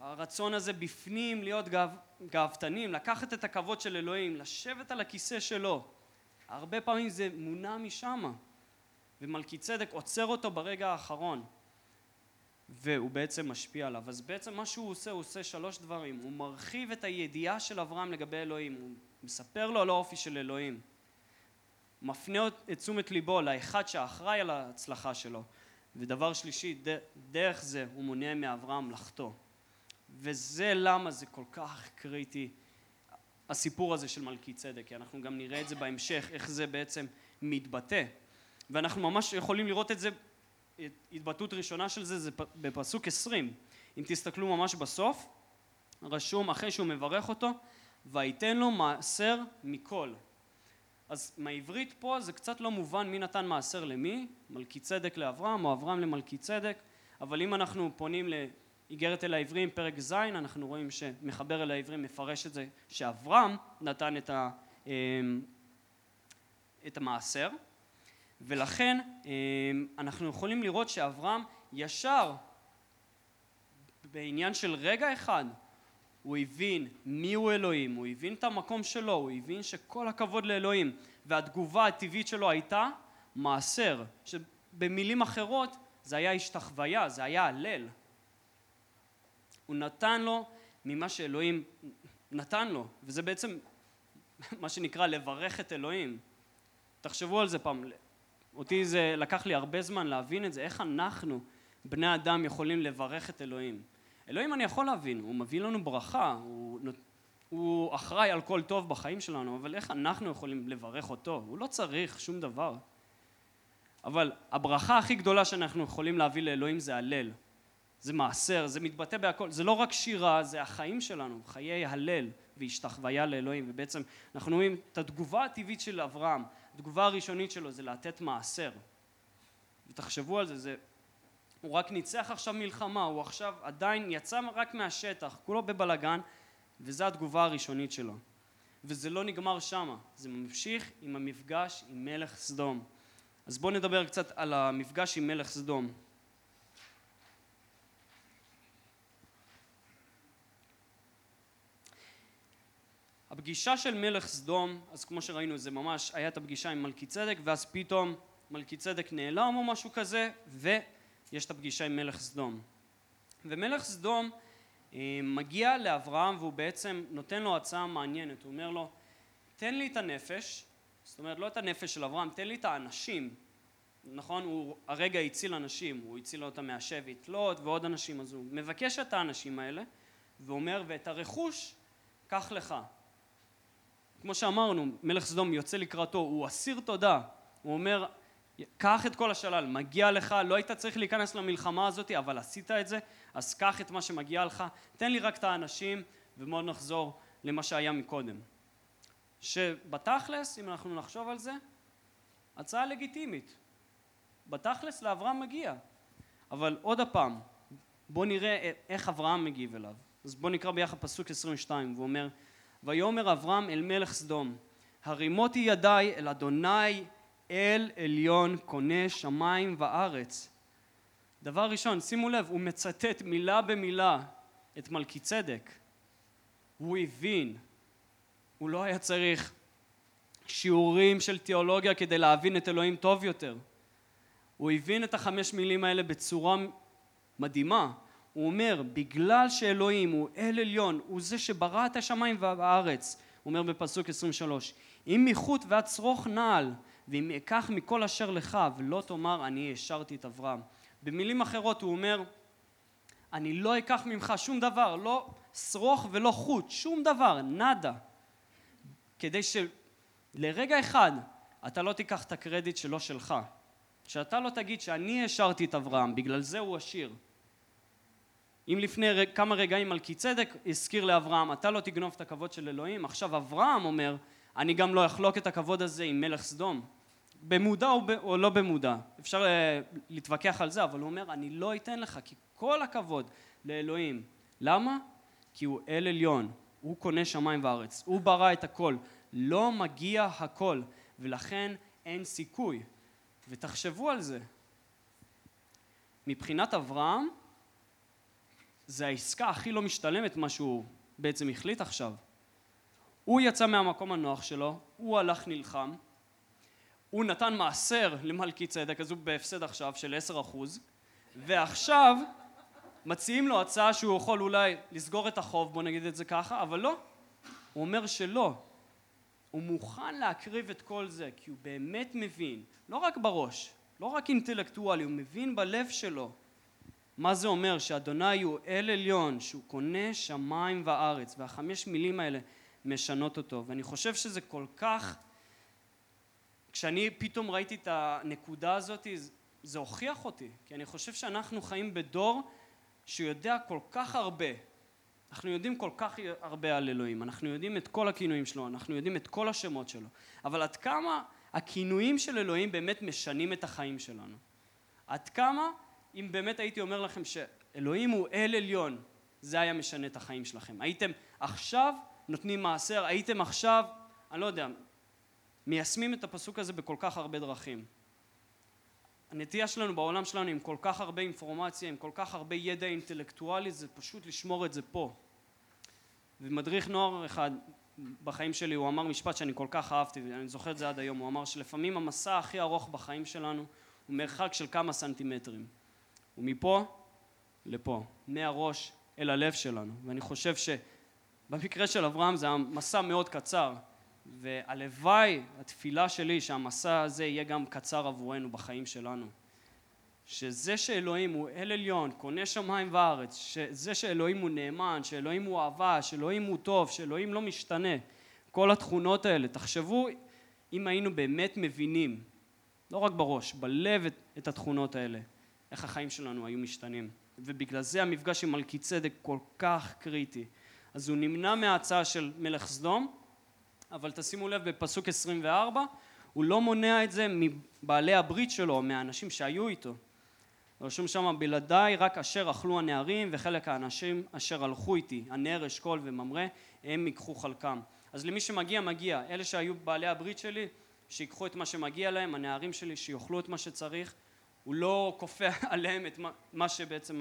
הרצון הזה בפנים להיות גאו, גאוותנים, לקחת את הכבוד של אלוהים, לשבת על הכיסא שלו. הרבה פעמים זה מונע משמה, ומלכי צדק עוצר אותו ברגע האחרון. והוא בעצם משפיע עליו. אז בעצם מה שהוא עושה, הוא עושה שלוש דברים. הוא מרחיב את הידיעה של אברהם לגבי אלוהים, הוא מספר לו על האופי של אלוהים. מפנה את תשומת ליבו לאחד שאחראי על ההצלחה שלו. ודבר שלישי, דרך זה הוא מונע מאברהם לחטוא. וזה למה זה כל כך קריטי, הסיפור הזה של מלכי צדק, כי אנחנו גם נראה את זה בהמשך, איך זה בעצם מתבטא. ואנחנו ממש יכולים לראות את זה התבטאות ראשונה של זה זה בפסוק עשרים. אם תסתכלו ממש בסוף רשום אחרי שהוא מברך אותו ויתן לו מעשר מכל אז מהעברית פה זה קצת לא מובן מי נתן מעשר למי מלכי צדק לאברהם או אברהם למלכי צדק אבל אם אנחנו פונים לאיגרת אל העברים פרק ז' אנחנו רואים שמחבר אל העברים מפרש את זה שאברהם נתן את, ה, אמ, את המעשר ולכן אמ, אנחנו יכולים לראות שאברהם ישר בעניין של רגע אחד הוא הבין מי הוא אלוהים, הוא הבין את המקום שלו, הוא הבין שכל הכבוד לאלוהים והתגובה הטבעית שלו הייתה מעשר, שבמילים אחרות זה היה השתחוויה, זה היה הלל. הוא נתן לו ממה שאלוהים נתן לו, וזה בעצם מה שנקרא לברך את אלוהים. תחשבו על זה פעם, אותי זה לקח לי הרבה זמן להבין את זה, איך אנחנו, בני אדם, יכולים לברך את אלוהים. אלוהים אני יכול להבין, הוא מביא לנו ברכה, הוא, הוא אחראי על כל טוב בחיים שלנו, אבל איך אנחנו יכולים לברך אותו? הוא לא צריך שום דבר. אבל הברכה הכי גדולה שאנחנו יכולים להביא לאלוהים זה הלל. זה מעשר, זה מתבטא בהכל, זה לא רק שירה, זה החיים שלנו, חיי הלל והשתחוויה לאלוהים, ובעצם אנחנו רואים את התגובה הטבעית של אברהם, התגובה הראשונית שלו זה לתת מעשר. ותחשבו על זה, זה הוא רק ניצח עכשיו מלחמה, הוא עכשיו עדיין יצא רק מהשטח, כולו בבלגן, וזו התגובה הראשונית שלו. וזה לא נגמר שמה, זה ממשיך עם המפגש עם מלך סדום. אז בואו נדבר קצת על המפגש עם מלך סדום. הפגישה של מלך סדום, אז כמו שראינו זה ממש היה את הפגישה עם מלכי צדק ואז פתאום מלכי צדק נעלם או משהו כזה ויש את הפגישה עם מלך סדום. ומלך סדום אה, מגיע לאברהם והוא בעצם נותן לו הצעה מעניינת, הוא אומר לו תן לי את הנפש, זאת אומרת לא את הנפש של אברהם, תן לי את האנשים, נכון? הוא הרגע הציל אנשים, הוא הציל אותם מהשבי, את לוט ועוד אנשים, אז הוא מבקש את האנשים האלה ואומר ואת הרכוש קח לך כמו שאמרנו, מלך סדום יוצא לקראתו, הוא אסיר תודה, הוא אומר, קח את כל השלל, מגיע לך, לא היית צריך להיכנס למלחמה הזאת, אבל עשית את זה, אז קח את מה שמגיע לך, תן לי רק את האנשים, ומאוד נחזור למה שהיה מקודם. שבתכלס, אם אנחנו נחשוב על זה, הצעה לגיטימית. בתכלס לאברהם מגיע. אבל עוד הפעם, בואו נראה איך אברהם מגיב אליו. אז בואו נקרא ביחד פסוק 22, והוא אומר, ויאמר אברהם אל מלך סדום הרימותי ידיי אל אדוני אל עליון קונה שמיים וארץ. דבר ראשון שימו לב הוא מצטט מילה במילה את מלכי צדק הוא הבין הוא לא היה צריך שיעורים של תיאולוגיה כדי להבין את אלוהים טוב יותר. הוא הבין את החמש מילים האלה בצורה מדהימה הוא אומר, בגלל שאלוהים הוא אל עליון, הוא זה שברא את השמיים והארץ, הוא אומר בפסוק 23, אם מחוט ועד צרוך נעל ואם אקח מכל אשר לך ולא תאמר אני השארתי את אברהם. במילים אחרות הוא אומר אני לא אקח ממך שום דבר, לא שרוך ולא חוט, שום דבר, נאדה. כדי שלרגע אחד אתה לא תיקח את הקרדיט שלא שלך. שאתה לא תגיד שאני השארתי את אברהם, בגלל זה הוא עשיר. אם לפני כמה רגעים מלכי צדק הזכיר לאברהם, אתה לא תגנוב את הכבוד של אלוהים, עכשיו אברהם אומר, אני גם לא אחלוק את הכבוד הזה עם מלך סדום. במודע או, ב, או לא במודע, אפשר uh, להתווכח על זה, אבל הוא אומר, אני לא אתן לך, כי כל הכבוד לאלוהים. למה? כי הוא אל עליון, הוא קונה שמיים וארץ, הוא ברא את הכל, לא מגיע הכל, ולכן אין סיכוי. ותחשבו על זה. מבחינת אברהם, זה העסקה הכי לא משתלמת מה שהוא בעצם החליט עכשיו. הוא יצא מהמקום הנוח שלו, הוא הלך נלחם, הוא נתן מעשר למלכי צדק, אז הוא בהפסד עכשיו של עשר אחוז, ועכשיו מציעים לו הצעה שהוא יכול אולי לסגור את החוב, בוא נגיד את זה ככה, אבל לא. הוא אומר שלא. הוא מוכן להקריב את כל זה, כי הוא באמת מבין, לא רק בראש, לא רק אינטלקטואלי, הוא מבין בלב שלו מה זה אומר שאדוני הוא אל עליון, שהוא קונה שמיים וארץ, והחמש מילים האלה משנות אותו. ואני חושב שזה כל כך, כשאני פתאום ראיתי את הנקודה הזאת, זה הוכיח אותי, כי אני חושב שאנחנו חיים בדור שיודע כל כך הרבה. אנחנו יודעים כל כך הרבה על אלוהים, אנחנו יודעים את כל הכינויים שלו, אנחנו יודעים את כל השמות שלו, אבל עד כמה הכינויים של אלוהים באמת משנים את החיים שלנו? עד כמה אם באמת הייתי אומר לכם שאלוהים הוא אל עליון, זה היה משנה את החיים שלכם. הייתם עכשיו נותנים מעשר, הייתם עכשיו, אני לא יודע, מיישמים את הפסוק הזה בכל כך הרבה דרכים. הנטייה שלנו בעולם שלנו עם כל כך הרבה אינפורמציה, עם כל כך הרבה ידע אינטלקטואלי, זה פשוט לשמור את זה פה. ומדריך נוער אחד בחיים שלי, הוא אמר משפט שאני כל כך אהבתי, ואני זוכר את זה עד היום, הוא אמר שלפעמים המסע הכי ארוך בחיים שלנו הוא מרחק של כמה סנטימטרים. ומפה לפה, מהראש אל הלב שלנו. ואני חושב שבמקרה של אברהם זה המסע מאוד קצר, והלוואי, התפילה שלי, שהמסע הזה יהיה גם קצר עבורנו בחיים שלנו. שזה שאלוהים הוא אל עליון, קונה שמיים וארץ, שזה שאלוהים הוא נאמן, שאלוהים הוא אהבה, שאלוהים הוא טוב, שאלוהים לא משתנה, כל התכונות האלה, תחשבו אם היינו באמת מבינים, לא רק בראש, בלב את, את התכונות האלה, איך החיים שלנו היו משתנים. ובגלל זה המפגש עם מלכי צדק כל כך קריטי. אז הוא נמנע מההצעה של מלך סדום, אבל תשימו לב בפסוק 24, הוא לא מונע את זה מבעלי הברית שלו, מהאנשים שהיו איתו. רשום שם בלעדיי רק אשר אכלו הנערים וחלק האנשים אשר הלכו איתי, הנר, אשכול וממרא, הם ייקחו חלקם. אז למי שמגיע, מגיע. אלה שהיו בעלי הברית שלי, שיקחו את מה שמגיע להם, הנערים שלי שיאכלו את מה שצריך, הוא לא כופה עליהם את מה שבעצם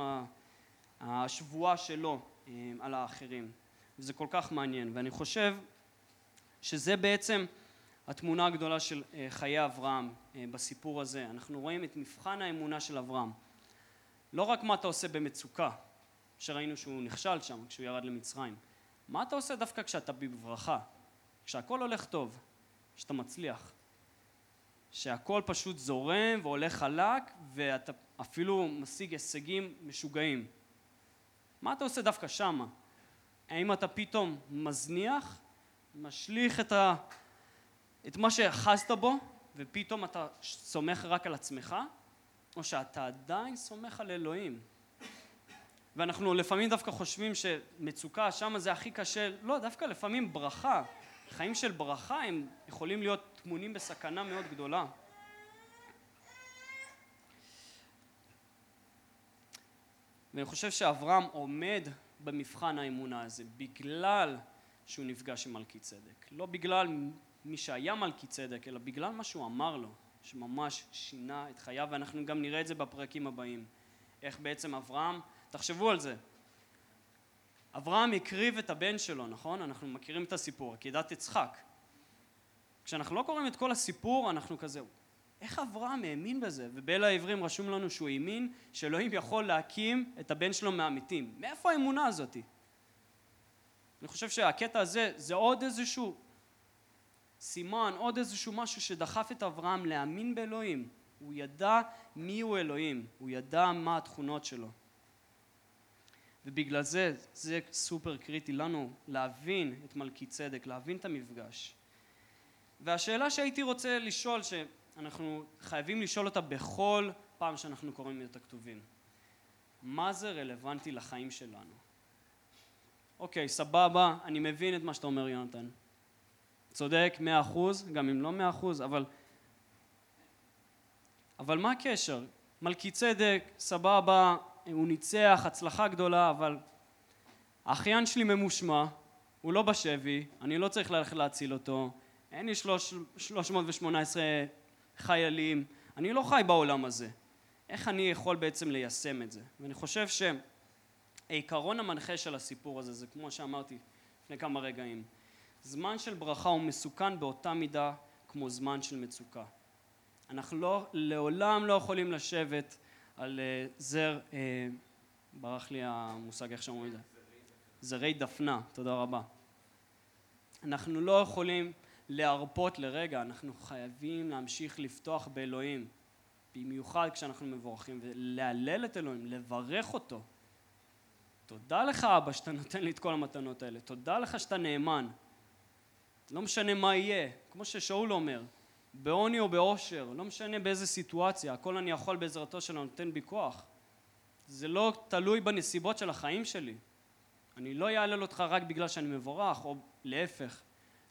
השבועה שלו אה, על האחרים. וזה כל כך מעניין, ואני חושב שזה בעצם התמונה הגדולה של אה, חיי אברהם אה, בסיפור הזה. אנחנו רואים את מבחן האמונה של אברהם. לא רק מה אתה עושה במצוקה, שראינו שהוא נכשל שם כשהוא ירד למצרים, מה אתה עושה דווקא כשאתה בברכה, כשהכול הולך טוב, כשאתה מצליח. שהכל פשוט זורם והולך חלק ואתה אפילו משיג הישגים משוגעים. מה אתה עושה דווקא שמה? האם אתה פתאום מזניח, משליך את, ה... את מה שאחזת בו ופתאום אתה סומך רק על עצמך? או שאתה עדיין סומך על אלוהים? ואנחנו לפעמים דווקא חושבים שמצוקה שמה זה הכי קשה, לא, דווקא לפעמים ברכה, חיים של ברכה הם יכולים להיות טמונים בסכנה מאוד גדולה. ואני חושב שאברהם עומד במבחן האמונה הזה בגלל שהוא נפגש עם מלכי צדק. לא בגלל מי שהיה מלכי צדק, אלא בגלל מה שהוא אמר לו, שממש שינה את חייו, ואנחנו גם נראה את זה בפרקים הבאים. איך בעצם אברהם, תחשבו על זה, אברהם הקריב את הבן שלו, נכון? אנחנו מכירים את הסיפור, עקידת יצחק. כשאנחנו לא קוראים את כל הסיפור, אנחנו כזה, איך אברהם האמין בזה? ובל העברים רשום לנו שהוא האמין שאלוהים יכול להקים את הבן שלו מהמתים. מאיפה האמונה הזאתי? אני חושב שהקטע הזה זה עוד איזשהו סימן, עוד איזשהו משהו שדחף את אברהם להאמין באלוהים. הוא ידע מי הוא אלוהים, הוא ידע מה התכונות שלו. ובגלל זה, זה סופר קריטי לנו להבין את מלכי צדק, להבין את המפגש. והשאלה שהייתי רוצה לשאול, שאנחנו חייבים לשאול אותה בכל פעם שאנחנו קוראים את הכתובים, מה זה רלוונטי לחיים שלנו? אוקיי, סבבה, אני מבין את מה שאתה אומר יונתן. צודק, מאה אחוז, גם אם לא מאה אחוז, אבל... אבל מה הקשר? מלכי צדק, סבבה, הוא ניצח, הצלחה גדולה, אבל האחיין שלי ממושמע, הוא לא בשבי, אני לא צריך ללכת להציל אותו, אין לי שלוש, 318 חיילים, אני לא חי בעולם הזה. איך אני יכול בעצם ליישם את זה? ואני חושב שהעיקרון המנחה של הסיפור הזה זה כמו שאמרתי לפני כמה רגעים, זמן של ברכה הוא מסוכן באותה מידה כמו זמן של מצוקה. אנחנו לא, לעולם לא יכולים לשבת על uh, זר, uh, ברח לי המושג איך שאומרים את זה, זרי דפנה, תודה רבה. אנחנו לא יכולים להרפות לרגע, אנחנו חייבים להמשיך לפתוח באלוהים, במיוחד כשאנחנו מבורכים, ולהלל את אלוהים, לברך אותו. תודה לך אבא שאתה נותן לי את כל המתנות האלה, תודה לך שאתה נאמן. לא משנה מה יהיה, כמו ששאול אומר, בעוני או בעושר, לא משנה באיזה סיטואציה, הכל אני יכול בעזרתו שלו נותן בי כוח. זה לא תלוי בנסיבות של החיים שלי. אני לא אהלל אותך רק בגלל שאני מבורך, או להפך,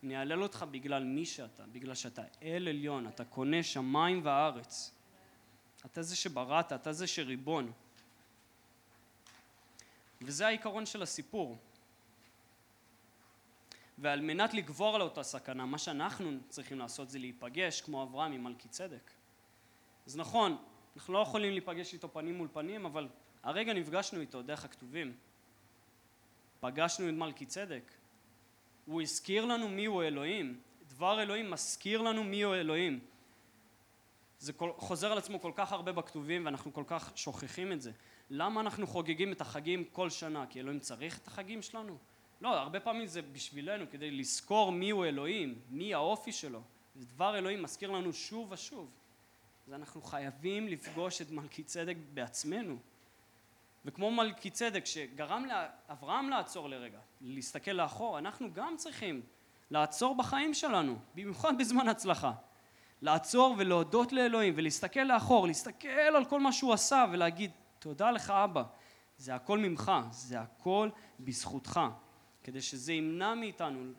אני אהלל אותך בגלל מי שאתה, בגלל שאתה אל עליון, אתה קונה שמיים וארץ. אתה זה שבראת, אתה זה שריבון. וזה העיקרון של הסיפור. ועל מנת לגבור על אותה סכנה, מה שאנחנו צריכים לעשות זה להיפגש כמו אברהם עם מלכי צדק. אז נכון, אנחנו לא יכולים להיפגש איתו פנים מול פנים, אבל הרגע נפגשנו איתו דרך הכתובים. פגשנו את מלכי צדק. הוא הזכיר לנו מי הוא אלוהים. דבר אלוהים מזכיר לנו מי הוא אלוהים. זה כל, חוזר על עצמו כל כך הרבה בכתובים ואנחנו כל כך שוכחים את זה. למה אנחנו חוגגים את החגים כל שנה? כי אלוהים צריך את החגים שלנו? לא, הרבה פעמים זה בשבילנו, כדי לזכור מי הוא אלוהים, מי האופי שלו. זה דבר אלוהים מזכיר לנו שוב ושוב. אז אנחנו חייבים לפגוש את מלכי צדק בעצמנו. וכמו מלכי צדק שגרם לאברהם לעצור לרגע, להסתכל לאחור, אנחנו גם צריכים לעצור בחיים שלנו, במיוחד בזמן הצלחה. לעצור ולהודות לאלוהים ולהסתכל לאחור, להסתכל על כל מה שהוא עשה ולהגיד תודה לך אבא, זה הכל ממך, זה הכל בזכותך. כדי שזה ימנע מאיתנו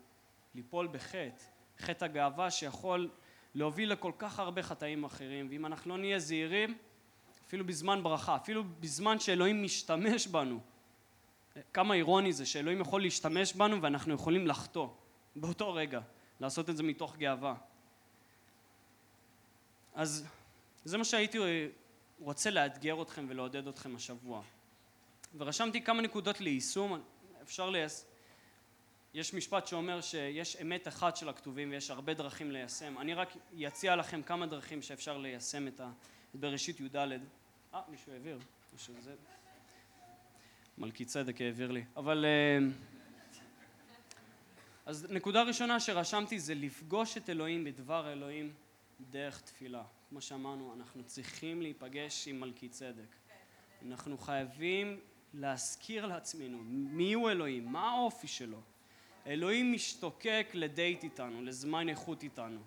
ליפול בחטא, חטא הגאווה שיכול להוביל לכל כך הרבה חטאים אחרים, ואם אנחנו לא נהיה זהירים, אפילו בזמן ברכה, אפילו בזמן שאלוהים משתמש בנו, כמה אירוני זה שאלוהים יכול להשתמש בנו ואנחנו יכולים לחטוא באותו רגע, לעשות את זה מתוך גאווה. אז זה מה שהייתי רוצה לאתגר אתכם ולעודד אתכם השבוע. ורשמתי כמה נקודות ליישום, אפשר ליישם יש משפט שאומר שיש אמת אחת של הכתובים ויש הרבה דרכים ליישם. אני רק אציע לכם כמה דרכים שאפשר ליישם את, ה... בראשית י"ד. אה, מישהו העביר. שזה... מלכי צדק העביר לי. אבל... אה, אז נקודה ראשונה שרשמתי זה לפגוש את אלוהים בדבר אלוהים דרך תפילה. כמו שאמרנו, אנחנו צריכים להיפגש עם מלכי צדק. אנחנו חייבים להזכיר לעצמנו מי הוא אלוהים, מה האופי שלו. אלוהים משתוקק לדייט איתנו, לזמן איכות איתנו.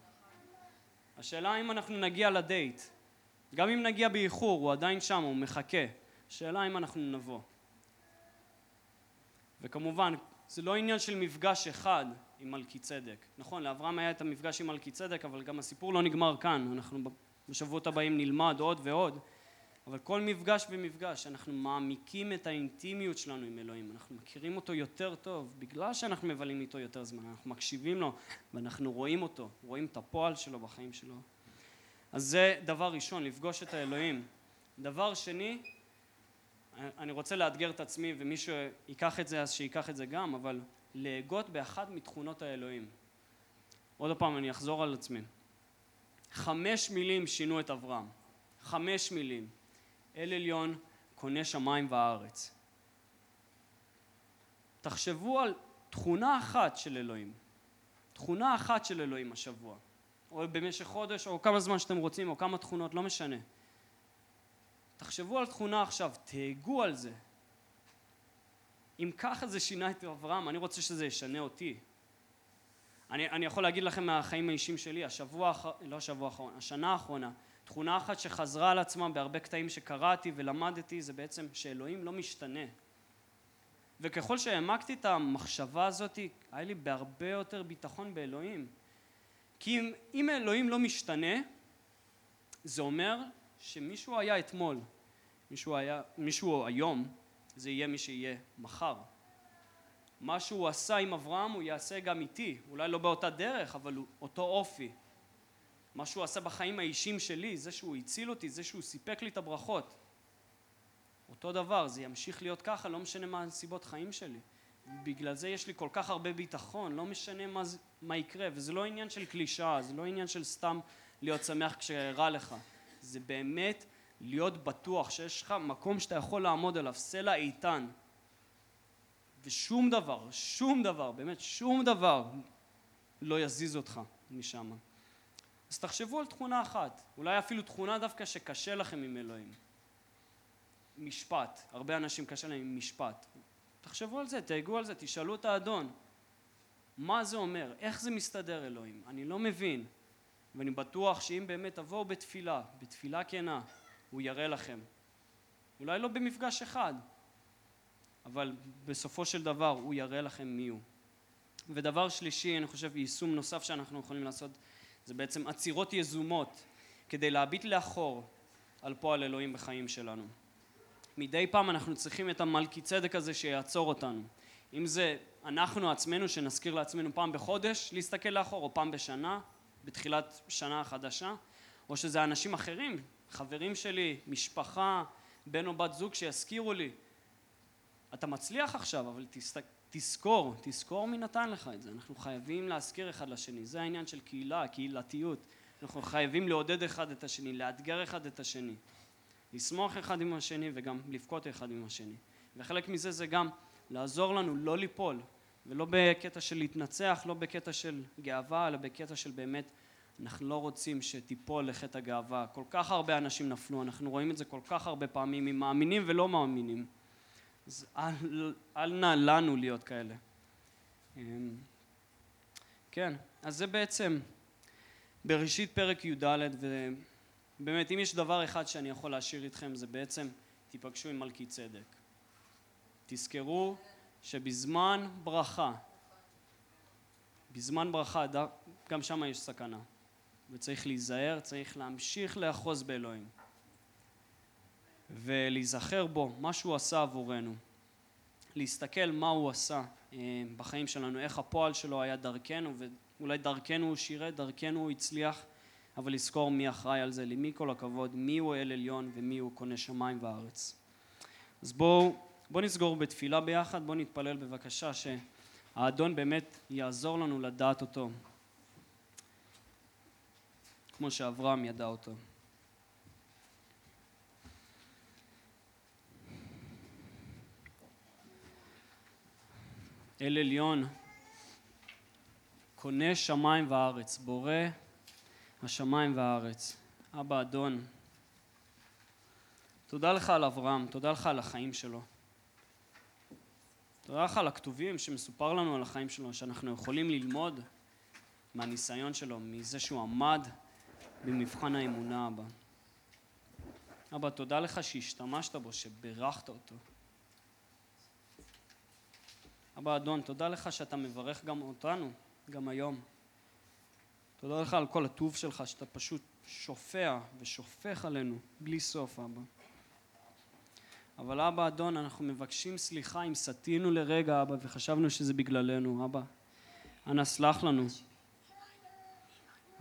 השאלה אם אנחנו נגיע לדייט. גם אם נגיע באיחור, הוא עדיין שם, הוא מחכה. השאלה אם אנחנו נבוא. וכמובן, זה לא עניין של מפגש אחד עם מלכי צדק. נכון, לאברהם היה את המפגש עם מלכי צדק, אבל גם הסיפור לא נגמר כאן. אנחנו בשבועות הבאים נלמד עוד ועוד. אבל כל מפגש ומפגש אנחנו מעמיקים את האינטימיות שלנו עם אלוהים, אנחנו מכירים אותו יותר טוב בגלל שאנחנו מבלים איתו יותר זמן, אנחנו מקשיבים לו ואנחנו רואים אותו, רואים את הפועל שלו בחיים שלו. אז זה דבר ראשון, לפגוש את האלוהים. דבר שני, אני רוצה לאתגר את עצמי ומי שיקח את זה אז שיקח את זה גם, אבל להגות באחת מתכונות האלוהים. עוד פעם אני אחזור על עצמי. חמש מילים שינו את אברהם. חמש מילים. אל עליון קונה שמיים וארץ. תחשבו על תכונה אחת של אלוהים, תכונה אחת של אלוהים השבוע, או במשך חודש, או כמה זמן שאתם רוצים, או כמה תכונות, לא משנה. תחשבו על תכונה עכשיו, תהגו על זה. אם ככה זה שינה את אברהם, אני רוצה שזה ישנה אותי. אני, אני יכול להגיד לכם מהחיים האישיים שלי, השבוע, לא השבוע האחרון, השנה האחרונה, תכונה אחת שחזרה על עצמה בהרבה קטעים שקראתי ולמדתי, זה בעצם שאלוהים לא משתנה. וככל שהעמקתי את המחשבה הזאת, היה לי בהרבה יותר ביטחון באלוהים. כי אם, אם אלוהים לא משתנה, זה אומר שמישהו היה אתמול, מישהו, היה, מישהו היום, זה יהיה מי שיהיה מחר. מה שהוא עשה עם אברהם הוא יעשה גם איתי, אולי לא באותה דרך, אבל הוא אותו אופי. מה שהוא עשה בחיים האישיים שלי, זה שהוא הציל אותי, זה שהוא סיפק לי את הברכות. אותו דבר, זה ימשיך להיות ככה, לא משנה מה הנסיבות חיים שלי. בגלל זה יש לי כל כך הרבה ביטחון, לא משנה מה, מה יקרה, וזה לא עניין של קלישאה, זה לא עניין של סתם להיות שמח כשרע לך, זה באמת להיות בטוח שיש לך מקום שאתה יכול לעמוד עליו, סלע איתן, ושום דבר, שום דבר, באמת שום דבר לא יזיז אותך משם. אז תחשבו על תכונה אחת, אולי אפילו תכונה דווקא שקשה לכם עם אלוהים. משפט, הרבה אנשים קשה להם עם משפט. תחשבו על זה, תהגו על זה, תשאלו את האדון. מה זה אומר? איך זה מסתדר אלוהים? אני לא מבין. ואני בטוח שאם באמת תבואו בתפילה, בתפילה כנה, הוא יראה לכם. אולי לא במפגש אחד, אבל בסופו של דבר הוא יראה לכם מי הוא. ודבר שלישי, אני חושב יישום נוסף שאנחנו יכולים לעשות, זה בעצם עצירות יזומות כדי להביט לאחור על פועל אלוהים בחיים שלנו. מדי פעם אנחנו צריכים את המלכי צדק הזה שיעצור אותנו. אם זה אנחנו עצמנו שנזכיר לעצמנו פעם בחודש להסתכל לאחור או פעם בשנה, בתחילת שנה חדשה, או שזה אנשים אחרים, חברים שלי, משפחה, בן או בת זוג שיזכירו לי אתה מצליח עכשיו אבל תסת... תזכור, תזכור מי נתן לך את זה, אנחנו חייבים להזכיר אחד לשני, זה העניין של קהילה, קהילתיות, אנחנו חייבים לעודד אחד את השני, לאתגר אחד את השני לשמוח אחד עם השני וגם לבכות אחד עם השני. וחלק מזה זה גם לעזור לנו לא ליפול, ולא בקטע של להתנצח, לא בקטע של גאווה, אלא בקטע של באמת אנחנו לא רוצים שתיפול לחטא הגאווה. כל כך הרבה אנשים נפלו, אנחנו רואים את זה כל כך הרבה פעמים עם מאמינים ולא מאמינים. אז אל, אל נא לנו להיות כאלה. אמ, כן, אז זה בעצם בראשית פרק י"ד, באמת, אם יש דבר אחד שאני יכול להשאיר איתכם זה בעצם תיפגשו עם מלכי צדק. תזכרו שבזמן ברכה, בזמן ברכה, גם שם יש סכנה. וצריך להיזהר, צריך להמשיך לאחוז באלוהים. ולהיזכר בו, מה שהוא עשה עבורנו. להסתכל מה הוא עשה אה, בחיים שלנו, איך הפועל שלו היה דרכנו, ואולי דרכנו הוא שירת, דרכנו הוא הצליח. אבל לזכור מי אחראי על זה, למי כל הכבוד, מי הוא אל עליון ומי הוא קונה שמיים וארץ. אז בואו בוא נסגור בתפילה ביחד, בואו נתפלל בבקשה שהאדון באמת יעזור לנו לדעת אותו, כמו שאברהם ידע אותו. אל עליון, קונה שמיים וארץ, בורא השמיים והארץ. אבא אדון, תודה לך על אברהם, תודה לך על החיים שלו. תודה לך על הכתובים שמסופר לנו על החיים שלו, שאנחנו יכולים ללמוד מהניסיון שלו, מזה שהוא עמד במבחן האמונה אבא. אבא, תודה לך שהשתמשת בו, שברכת אותו. אבא אדון, תודה לך שאתה מברך גם אותנו, גם היום. תודה לך על כל הטוב שלך, שאתה פשוט שופע ושופך עלינו בלי סוף, אבא. אבל אבא אדון, אנחנו מבקשים סליחה אם סטינו לרגע, אבא, וחשבנו שזה בגללנו, אבא. אנא סלח לנו.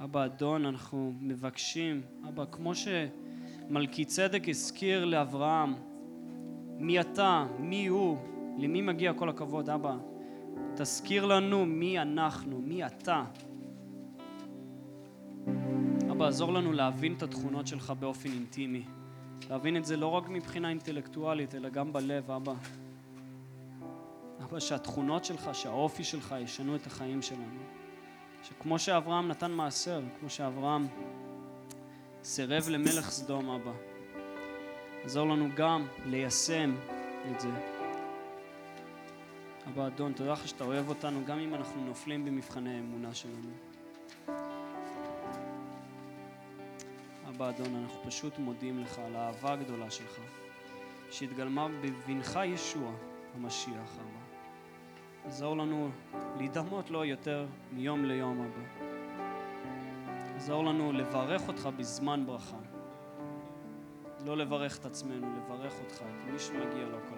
אבא אדון, אנחנו מבקשים, אבא, כמו שמלכי צדק הזכיר לאברהם, מי אתה, מי הוא, למי מגיע כל הכבוד, אבא. תזכיר לנו מי אנחנו, מי אתה. אבא, עזור לנו להבין את התכונות שלך באופן אינטימי. להבין את זה לא רק מבחינה אינטלקטואלית, אלא גם בלב, אבא. אבא, שהתכונות שלך, שהאופי שלך ישנו את החיים שלנו. שכמו שאברהם נתן מעשר, כמו שאברהם סירב למלך סדום, אבא, עזור לנו גם ליישם את זה. אבא אדון, תודה לך שאתה אוהב אותנו, גם אם אנחנו נופלים במבחני האמונה שלנו. אבא אדון, אנחנו פשוט מודים לך על האהבה הגדולה שלך, שהתגלמה בבנך ישוע, המשיח, אבא. עזור לנו להידמות לו יותר מיום ליום, אבא. עזור לנו לברך אותך בזמן ברכה. לא לברך את עצמנו, לברך אותך, את מי שמגיע לו כל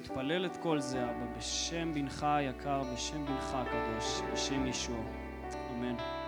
מתפלל את כל זה, אבא, בשם בנך היקר, בשם בנך הקדוש, בשם ישוע. אמן.